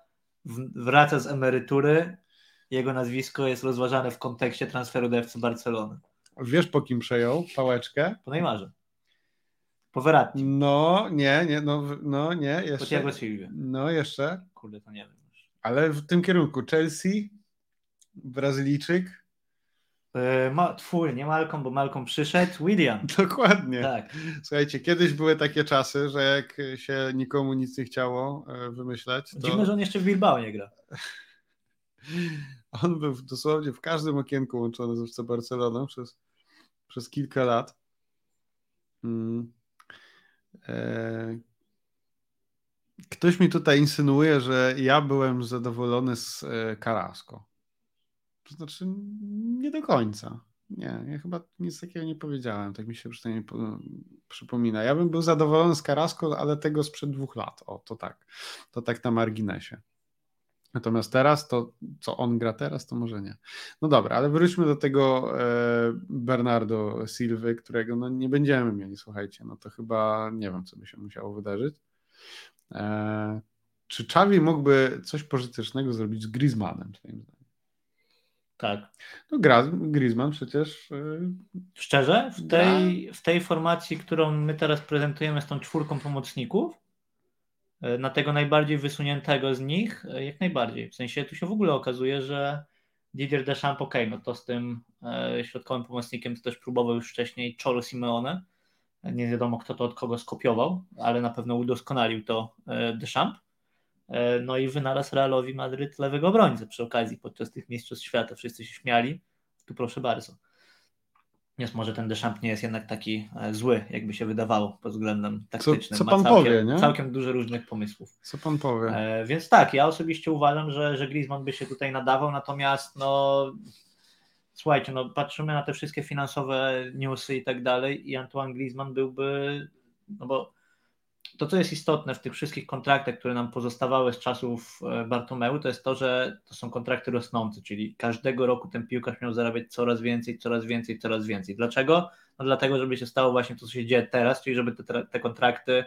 wraca z emerytury, jego nazwisko jest rozważane w kontekście transferu do FC Barcelony. Wiesz po kim przejął pałeczkę? Po Neymarze. Po Verratti. No, nie, nie, no, no nie, jeszcze. Po Thiago Silva. No, jeszcze. Kurde, to nie wiem. Ale w tym kierunku Chelsea, Brazylijczyk. Yy, ma, twój, nie Malcolm, bo Malcolm przyszedł, William. Dokładnie. Tak. Słuchajcie, kiedyś były takie czasy, że jak się nikomu nic nie chciało e, wymyślać. To... Dziwne, że on jeszcze w Bilbao nie gra. On był dosłownie w każdym okienku łączony z FC Barceloną przez, przez kilka lat. Hmm. E... Ktoś mi tutaj insynuuje, że ja byłem zadowolony z e, Carrasco. To znaczy, nie do końca. Nie, ja chyba nic takiego nie powiedziałem, tak mi się przynajmniej przypomina. Ja bym był zadowolony z Carrasco, ale tego sprzed dwóch lat. O, to tak. To tak na marginesie. Natomiast teraz to, co on gra teraz, to może nie. No dobra, ale wróćmy do tego e, Bernardo Silwy, którego no, nie będziemy mieli, słuchajcie. No to chyba nie wiem, co by się musiało wydarzyć. E, czy Czawi mógłby coś pożytecznego zrobić z Griezmannem, twoim zdaniem? Tak. No Griezmann przecież. Yy, Szczerze, w tej, w tej formacji, którą my teraz prezentujemy z tą czwórką pomocników, na tego najbardziej wysuniętego z nich, yy, jak najbardziej. W sensie tu się w ogóle okazuje, że Didier Deschamps, ok, no to z tym yy, środkowym pomocnikiem to też próbował już wcześniej Cholo Simeone. Nie wiadomo, kto to od kogo skopiował, ale na pewno udoskonalił to Deschamps. E, no i wynalazł Realowi Madryt lewego obrońcę przy okazji podczas tych mistrzostw świata. Wszyscy się śmiali. Tu proszę bardzo. Więc może ten Deschamps nie jest jednak taki e, zły, jakby się wydawało pod względem taktycznym. Co, co pan całkiem, powie, nie? Całkiem dużo różnych pomysłów. Co pan powie? E, więc tak, ja osobiście uważam, że, że Griezmann by się tutaj nadawał, natomiast no słuchajcie, no patrzymy na te wszystkie finansowe newsy i tak dalej i Antoine Griezmann byłby, no bo to, co jest istotne w tych wszystkich kontraktach, które nam pozostawały z czasów e, Bartomeu, to jest to, że to są kontrakty rosnące, czyli każdego roku ten piłkarz miał zarabiać coraz więcej, coraz więcej, coraz więcej. Dlaczego? No dlatego, żeby się stało właśnie to, co się dzieje teraz, czyli żeby te, te kontrakty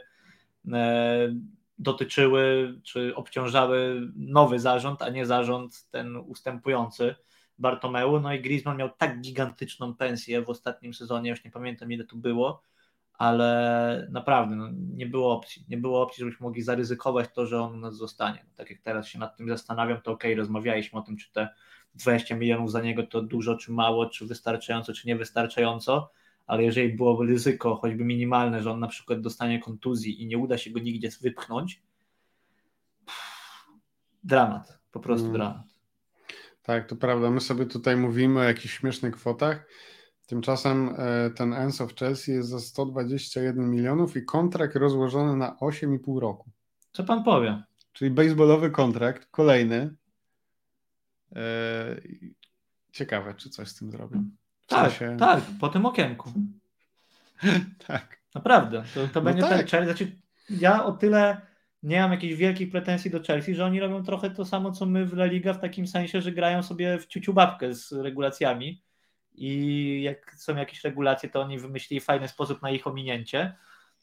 e, dotyczyły czy obciążały nowy zarząd, a nie zarząd ten ustępujący Bartomeu. No i Griezmann miał tak gigantyczną pensję w ostatnim sezonie, już nie pamiętam ile to było, ale naprawdę no, nie było opcji. Nie było opcji, żebyśmy mogli zaryzykować to, że on u nas zostanie. No, tak jak teraz się nad tym zastanawiam, to ok, rozmawialiśmy o tym, czy te 20 milionów za niego to dużo, czy mało, czy wystarczająco, czy niewystarczająco, ale jeżeli było ryzyko, choćby minimalne, że on na przykład dostanie kontuzji i nie uda się go nigdzie wypchnąć, pff, dramat, po prostu hmm. dramat. Tak, to prawda. My sobie tutaj mówimy o jakichś śmiesznych kwotach. Tymczasem e, ten Enzo w Chelsea jest za 121 milionów i kontrakt rozłożony na 8,5 roku. Co pan powie? Czyli baseballowy kontrakt, kolejny. E, ciekawe, czy coś z tym zrobią. tak, sensie... tak, po tym okienku. tak. Naprawdę. To, to no będzie tak. ten Chelsea. Znaczy, ja o tyle nie mam jakichś wielkich pretensji do Chelsea, że oni robią trochę to samo, co my w La Liga, w takim sensie, że grają sobie w ciuciu babkę z regulacjami i jak są jakieś regulacje, to oni wymyślili fajny sposób na ich ominięcie,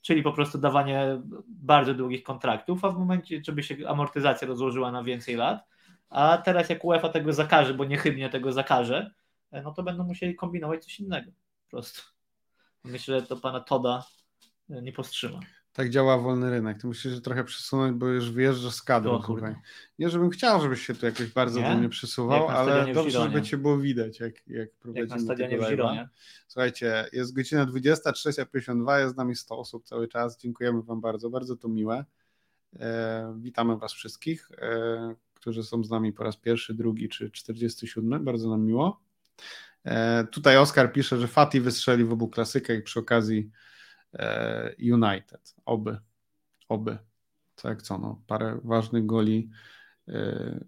czyli po prostu dawanie bardzo długich kontraktów, a w momencie, żeby się amortyzacja rozłożyła na więcej lat, a teraz jak UEFA tego zakaże, bo niechybnie tego zakaże, no to będą musieli kombinować coś innego po prostu. Myślę, że to pana Toda nie powstrzyma tak działa wolny rynek. Ty musisz trochę przesunąć, bo już wjeżdżasz z kadrą tutaj. Nie, żebym chciał, żebyś się tu jakoś bardzo nie? do mnie przesuwał, ale dobrze, żeby cię było widać, jak, jak prowadzimy jak na stadionie w Gironie. Słuchajcie, jest godzina 23.52, jest z nami 100 osób cały czas. Dziękujemy wam bardzo, bardzo to miłe. E, witamy was wszystkich, e, którzy są z nami po raz pierwszy, drugi czy 47. Bardzo nam miło. E, tutaj Oskar pisze, że Fati wystrzeli w obu klasykach i przy okazji United. Oby. Oby. Tak co, no, parę ważnych goli e,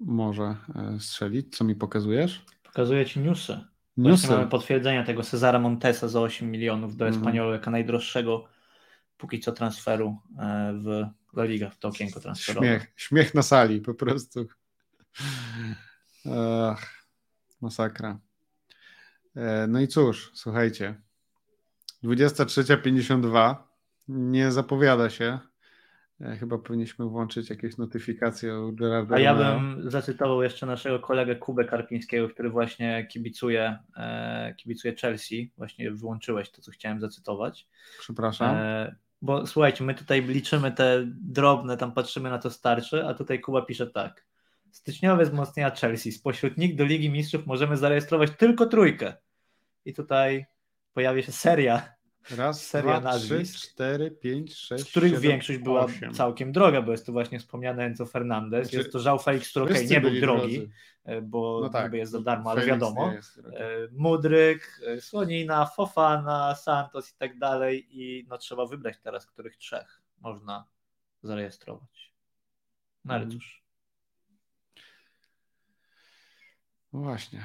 może e, strzelić. Co mi pokazujesz? Pokazuję ci newsy. Newsy. mamy potwierdzenia tego Cezara Montesa za 8 milionów do Espanyolu mm. jako najdroższego póki co transferu w La Liga, w to okienko transferowe. Śmiech, śmiech na sali po prostu. Ach, masakra. No i cóż, słuchajcie, 23.52. Nie zapowiada się. E, chyba powinniśmy włączyć jakieś notyfikacje u Gerarda A ja bym zacytował jeszcze naszego kolegę Kubę Karpińskiego, który właśnie kibicuje, e, kibicuje Chelsea. Właśnie wyłączyłeś to, co chciałem zacytować. Przepraszam. E, bo słuchajcie, my tutaj liczymy te drobne, tam patrzymy na to starsze, a tutaj Kuba pisze tak. Styczniowe wzmocnienia Chelsea. Spośród nich do Ligi Mistrzów możemy zarejestrować tylko trójkę. I tutaj pojawia się seria Raz, seria dwa, nazwisk, trzy, cztery, pięć, sześć, z których większość była całkiem droga, bo jest to właśnie wspomniany Enzo Fernandez, Znaczy, jest to João Felix, który okej, nie był drogi, drodzy. e, bo No tak, niby jest za darmo, ale wiadomo. E, Mudryk, e, Słonina, Fofana, Santos i tak dalej i no trzeba wybrać teraz, których trzech można zarejestrować. No ale Mhm. cóż, No właśnie.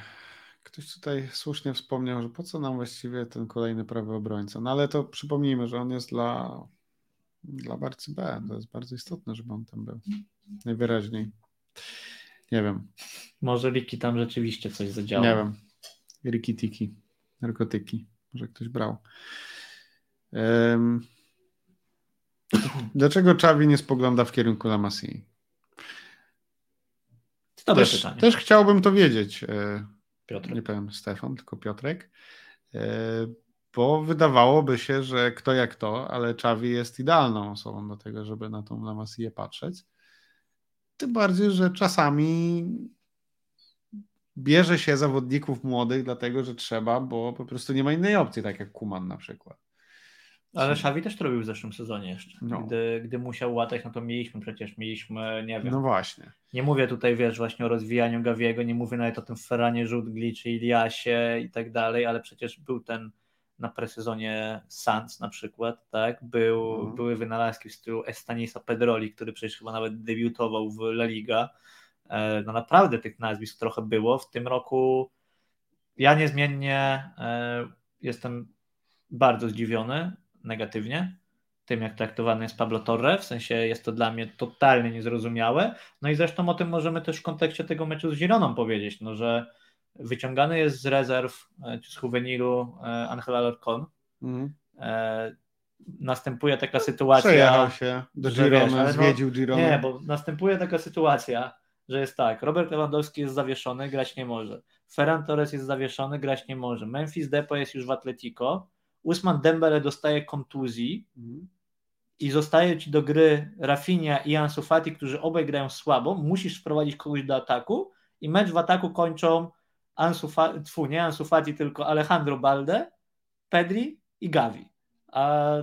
Ktoś tutaj słusznie wspomniał, że po co nam właściwie ten kolejny prawy obrońca. No ale to przypomnijmy, że on jest dla, dla Barcy B. To jest bardzo istotne, żeby on tam był. Najwyraźniej. Nie wiem. może Liki tam rzeczywiście coś zadziała. Nie wiem. Rikitiki. Narkotyki. Może ktoś brał. Em, Dlaczego Czawi nie spogląda w kierunku La Masii? Dobre Też, pytanie, też chciałbym to wiedzieć. E, Piotr. nie powiem Stefan, tylko Piotrek, e, bo wydawałoby się, że kto jak to, ale Czawi jest idealną osobą do tego, żeby na tą La Masię patrzeć. Tym bardziej, że czasami bierze się zawodników młodych dlatego, że trzeba, bo po prostu nie ma innej opcji, tak jak Kuman na przykład. Ale Xavi też to robił w zeszłym sezonie jeszcze. No. Gdy, gdy musiał łatać, no to mieliśmy przecież, mieliśmy, nie wiem, No właśnie. Nie mówię tutaj, wiesz, właśnie o rozwijaniu Gawiego, nie mówię nawet o tym Ferranie Rzutgli czy Iliasie i tak dalej, ale przecież był ten na presezonie Sanz na przykład, tak? Był, Mhm. Były wynalazki w stylu Estanisa Pedroli, który przecież chyba nawet debiutował w La Liga. E, No naprawdę tych nazwisk trochę było. W tym roku ja niezmiennie e, jestem bardzo zdziwiony negatywnie tym, jak traktowany jest Pablo Torre, w sensie jest to dla mnie totalnie niezrozumiałe. No i zresztą o tym możemy też w kontekście tego meczu z Gironą powiedzieć, no, że wyciągany jest z rezerw e, czy z juvenilu e, Angel Alarcon. Mhm. E, Następuje taka sytuacja. Przejechał się do wiesz, Girona, no- zwiedził Girona. Nie, bo następuje taka sytuacja, że jest tak, Robert Lewandowski jest zawieszony, grać nie może. Ferran Torres jest zawieszony, grać nie może. Memphis Depay jest już w Atletico. Usman Dembele dostaje kontuzji Mhm. i zostaje ci do gry Rafinha i Ansu Fati, którzy obaj grają słabo, musisz wprowadzić kogoś do ataku i mecz w ataku kończą Ansu Fati, tfu, nie Ansu Fati, tylko Alejandro Balde, Pedri i Gavi. A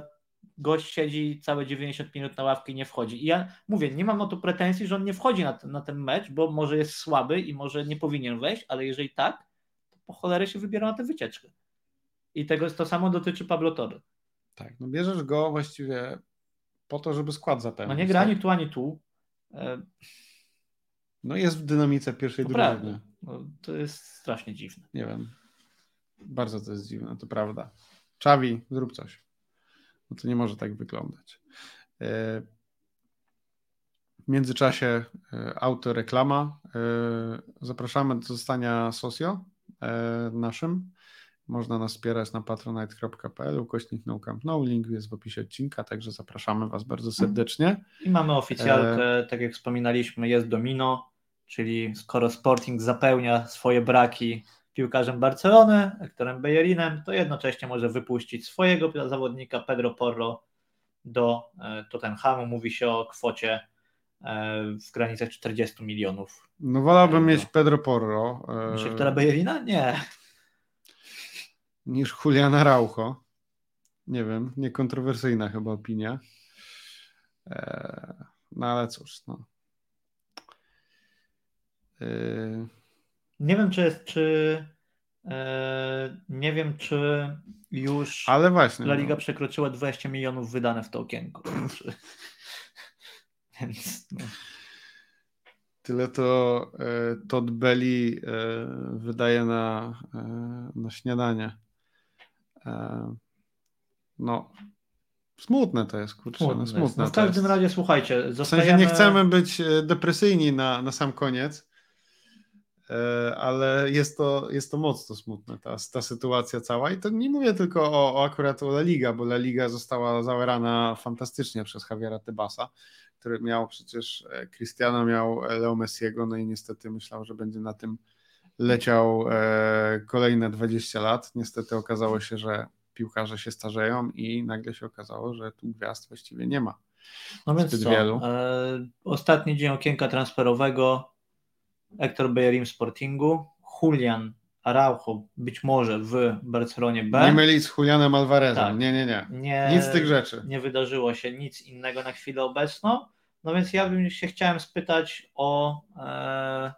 gość siedzi całe 90 minut na ławkę i nie wchodzi. I ja mówię, nie mam o to pretensji, że on nie wchodzi na ten, na ten mecz, bo może jest słaby i może nie powinien wejść, ale jeżeli tak, to po cholerę się wybiera na tę wycieczkę. I tego to samo dotyczy Pablo Torre. Tak, no bierzesz go właściwie po to, żeby skład No zapełnić. nie gra tak? ani tu, ani tu. E, No jest w dynamice pierwszej To drużyny. No, to jest strasznie dziwne. Nie wiem. Bardzo to jest dziwne, to prawda. Czawi, zrób coś. No to nie może tak wyglądać. E, W międzyczasie e, autoreklama. Zapraszamy do zostania socio naszym. Można nas wspierać na patronite.pl ukośnik no Camp no. Link jest w opisie odcinka, także zapraszamy Was bardzo serdecznie. I mamy oficjalkę, E. tak jak wspominaliśmy, jest Domino, czyli skoro Sporting zapełnia swoje braki piłkarzem Barcelony, Hectorem Bellerinem, to jednocześnie może wypuścić swojego zawodnika Pedro Porro do e, Tottenhamu. Mówi się o kwocie e, w granicach 40 milionów. No wolałbym Euro. mieć Pedro Porro e, Niż Hectora Bellerina? Nie. Niż Juliana Raucho. Nie wiem, niekontrowersyjna chyba opinia. E, No ale cóż, no. E, Nie wiem, czy jest, czy e, nie wiem, czy już Ale właśnie. La Liga no, przekroczyła 20 milionów wydane w to okienko. Więc no. tyle to e, Todd Belli e, wydaje na, e, na śniadanie. E, No, smutne to jest, kurczę. Smutne no, smutne No w każdym jest. razie, słuchajcie, W zostajemy... sensie nie chcemy być e, depresyjni na, na sam koniec, e, ale jest to, jest to mocno smutne, ta, ta sytuacja cała. I to nie mówię tylko o, o akurat o La Liga, bo La Liga została zaorana fantastycznie przez Javiera Tebasa, który miał przecież, Cristiano miał Leo Messiego, no i niestety myślał, że będzie na tym leciał e, kolejne 20 lat. Niestety okazało się, że piłkarze się starzeją i nagle się okazało, że tu gwiazd właściwie nie ma. No więc co? Wielu. E, ostatni dzień okienka transferowego. Hector Bellerin w Sportingu, Julian Araujo być może w Barcelonie B. Nie mylić z Julianem Alvarezem. Tak. Nie, nie, nie, nie. Nic z tych rzeczy. Nie wydarzyło się nic innego na chwilę obecną. No więc ja bym się chciałem spytać o e,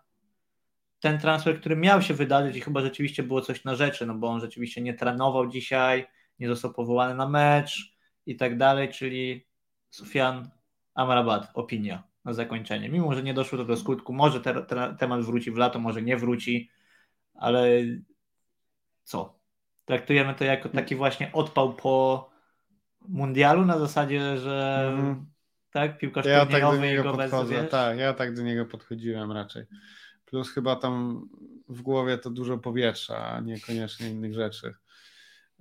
ten transfer, który miał się wydarzyć i chyba rzeczywiście było coś na rzeczy, no bo on rzeczywiście nie trenował dzisiaj, nie został powołany na mecz i tak dalej, czyli Sufjan Amrabat, opinia na zakończenie. Mimo, że nie doszło to do skutku, może te, te, temat wróci w lato, może nie wróci, ale co? Traktujemy to jako taki właśnie odpał po mundialu na zasadzie, że mm. tak, piłkarz ja tak do niego podchodzę, Tak, ja tak do niego podchodziłem raczej. Plus chyba tam w głowie to dużo powietrza, a niekoniecznie innych rzeczy.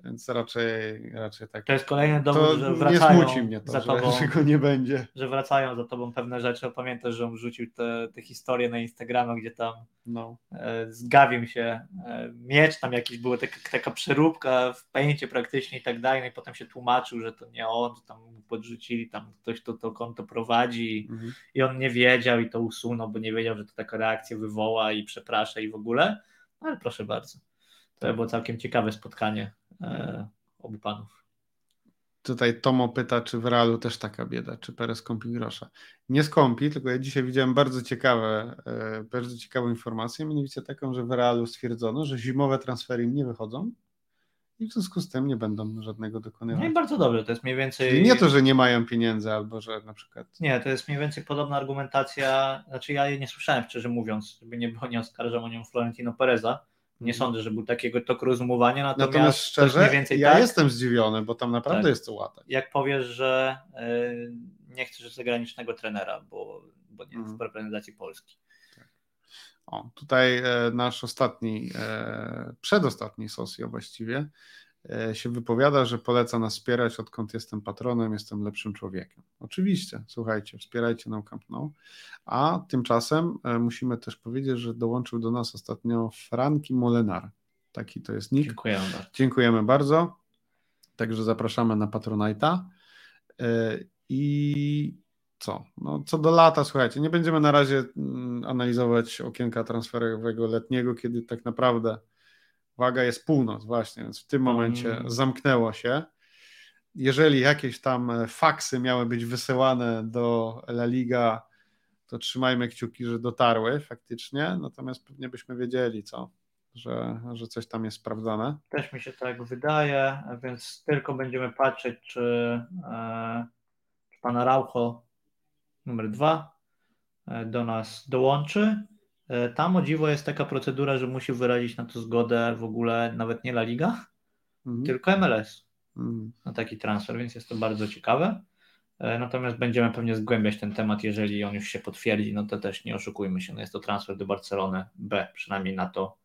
Więc raczej, raczej tak. To jest kolejny dowód, to że wracają nie smuci mnie to, za tobą, że, że go nie będzie. Że wracają za tobą pewne rzeczy. Pamiętasz, że on wrzucił te, te historie na Instagramie, gdzie tam no. e, zgawił się e, miecz, tam jakiś była taka, taka przeróbka w pęcie praktycznie i tak dalej, no i potem się tłumaczył, że to nie on, to tam podrzucili, tam ktoś to, to konto prowadzi mhm. i on nie wiedział i to usunął, bo nie wiedział, że to taka reakcja wywoła i przeprasza i w ogóle. Ale proszę bardzo. To było całkiem ciekawe spotkanie obu panów. Tutaj Tomo pyta, czy w Realu też taka bieda, czy Perez skąpi grosza. Nie skąpi, tylko ja dzisiaj widziałem bardzo ciekawe, e, bardzo ciekawą informację, mianowicie taką, że w Realu stwierdzono, że zimowe transfery nie wychodzą i w związku z tym nie będą żadnego dokonywać. No i bardzo dobrze, to jest mniej więcej... Czyli nie to, że nie mają pieniędzy albo że na przykład... Nie, to jest mniej więcej podobna argumentacja, znaczy ja jej nie słyszałem szczerze mówiąc, żeby nie było, nie oskarżam o nią Florentino Pereza, nie sądzę, że był takiego tok rozumowania, natomiast, natomiast szczerze, mniej więcej ja tak, jestem zdziwiony, bo tam naprawdę tak, jest to łatek. Jak powiesz, że y, nie chcesz zagranicznego trenera, bo, bo nie mm. w reprezentacji Polski. Tak. O, tutaj e, nasz ostatni, e, przedostatni sosjo właściwie, E, się wypowiada, że poleca nas wspierać, odkąd jestem patronem, jestem lepszym człowiekiem. Oczywiście, słuchajcie, wspierajcie nam Camp Nou. A tymczasem e, musimy też powiedzieć, że dołączył do nas ostatnio Franki Molenar. Taki to jest nick. Dziękujemy bardzo. Dziękujemy bardzo. Także zapraszamy na Patronite'a. E, I co? No, co do lata, słuchajcie, nie będziemy na razie mm, analizować okienka transferowego letniego, kiedy tak naprawdę Uwaga, jest północ właśnie, więc w tym momencie mm. zamknęło się. Jeżeli jakieś tam e, faksy miały być wysyłane do La Liga, to trzymajmy kciuki, że dotarły faktycznie, natomiast pewnie byśmy wiedzieli, co, że, że coś tam jest sprawdzone. Też mi się tak wydaje, więc tylko będziemy patrzeć, czy, e, czy pan Araujo numer dwa e, do nas dołączy. E, tam o dziwo jest taka procedura, że musi wyrazić na to zgodę w ogóle nawet nie La Liga, mhm. tylko MLS mhm. na taki transfer, więc jest to bardzo ciekawe. E, natomiast będziemy pewnie zgłębiać ten temat, jeżeli on już się potwierdzi, no to też nie oszukujmy się, no jest to transfer do Barcelony B, przynajmniej na to,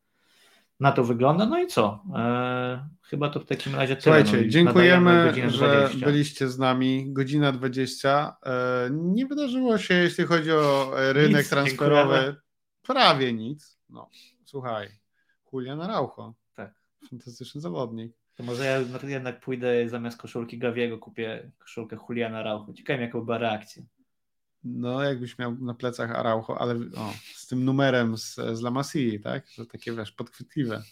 na to wygląda. No i co? E, chyba to w takim razie tyle. Słuchajcie, no, dziękujemy, że 20. byliście z nami. Godzina 20. E, nie wydarzyło się, jeśli chodzi o rynek Nic, transferowy. Dziękujemy. Prawie nic. No, słuchaj, Julian Araujo. Tak. Fantastyczny zawodnik. To może ja jednak pójdę zamiast koszulki Gawiego, kupię koszulkę Juliana Araujo. Ciekawe, jaka była reakcja. No, jakbyś miał na plecach Araujo, ale o, z tym numerem z, z La Masii, tak? Że takie, wiesz, podchwytliwe.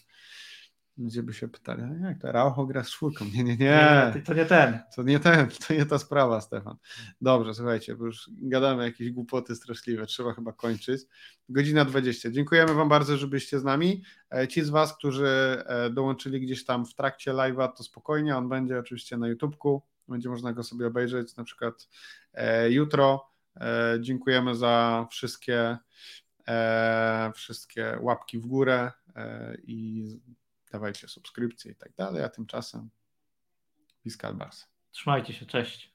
Ludzie by się pytali, jak to Raucho gra z czwórką? Nie, nie, nie. nie to nie ten. To nie ten, to nie ta sprawa, Stefan. Dobrze, słuchajcie, bo już gadamy jakieś głupoty straszliwe, trzeba chyba kończyć. Godzina 20. Dziękujemy Wam bardzo, że byliście z nami. E, ci z Was, którzy e, dołączyli gdzieś tam w trakcie live'a, to spokojnie, on będzie oczywiście na YouTubku, będzie można go sobie obejrzeć na przykład e, jutro. Dziękujemy za wszystkie, wszystkie łapki w górę i dawajcie subskrypcje i tak dalej, a tymczasem Fiskal Bars. Trzymajcie się, cześć.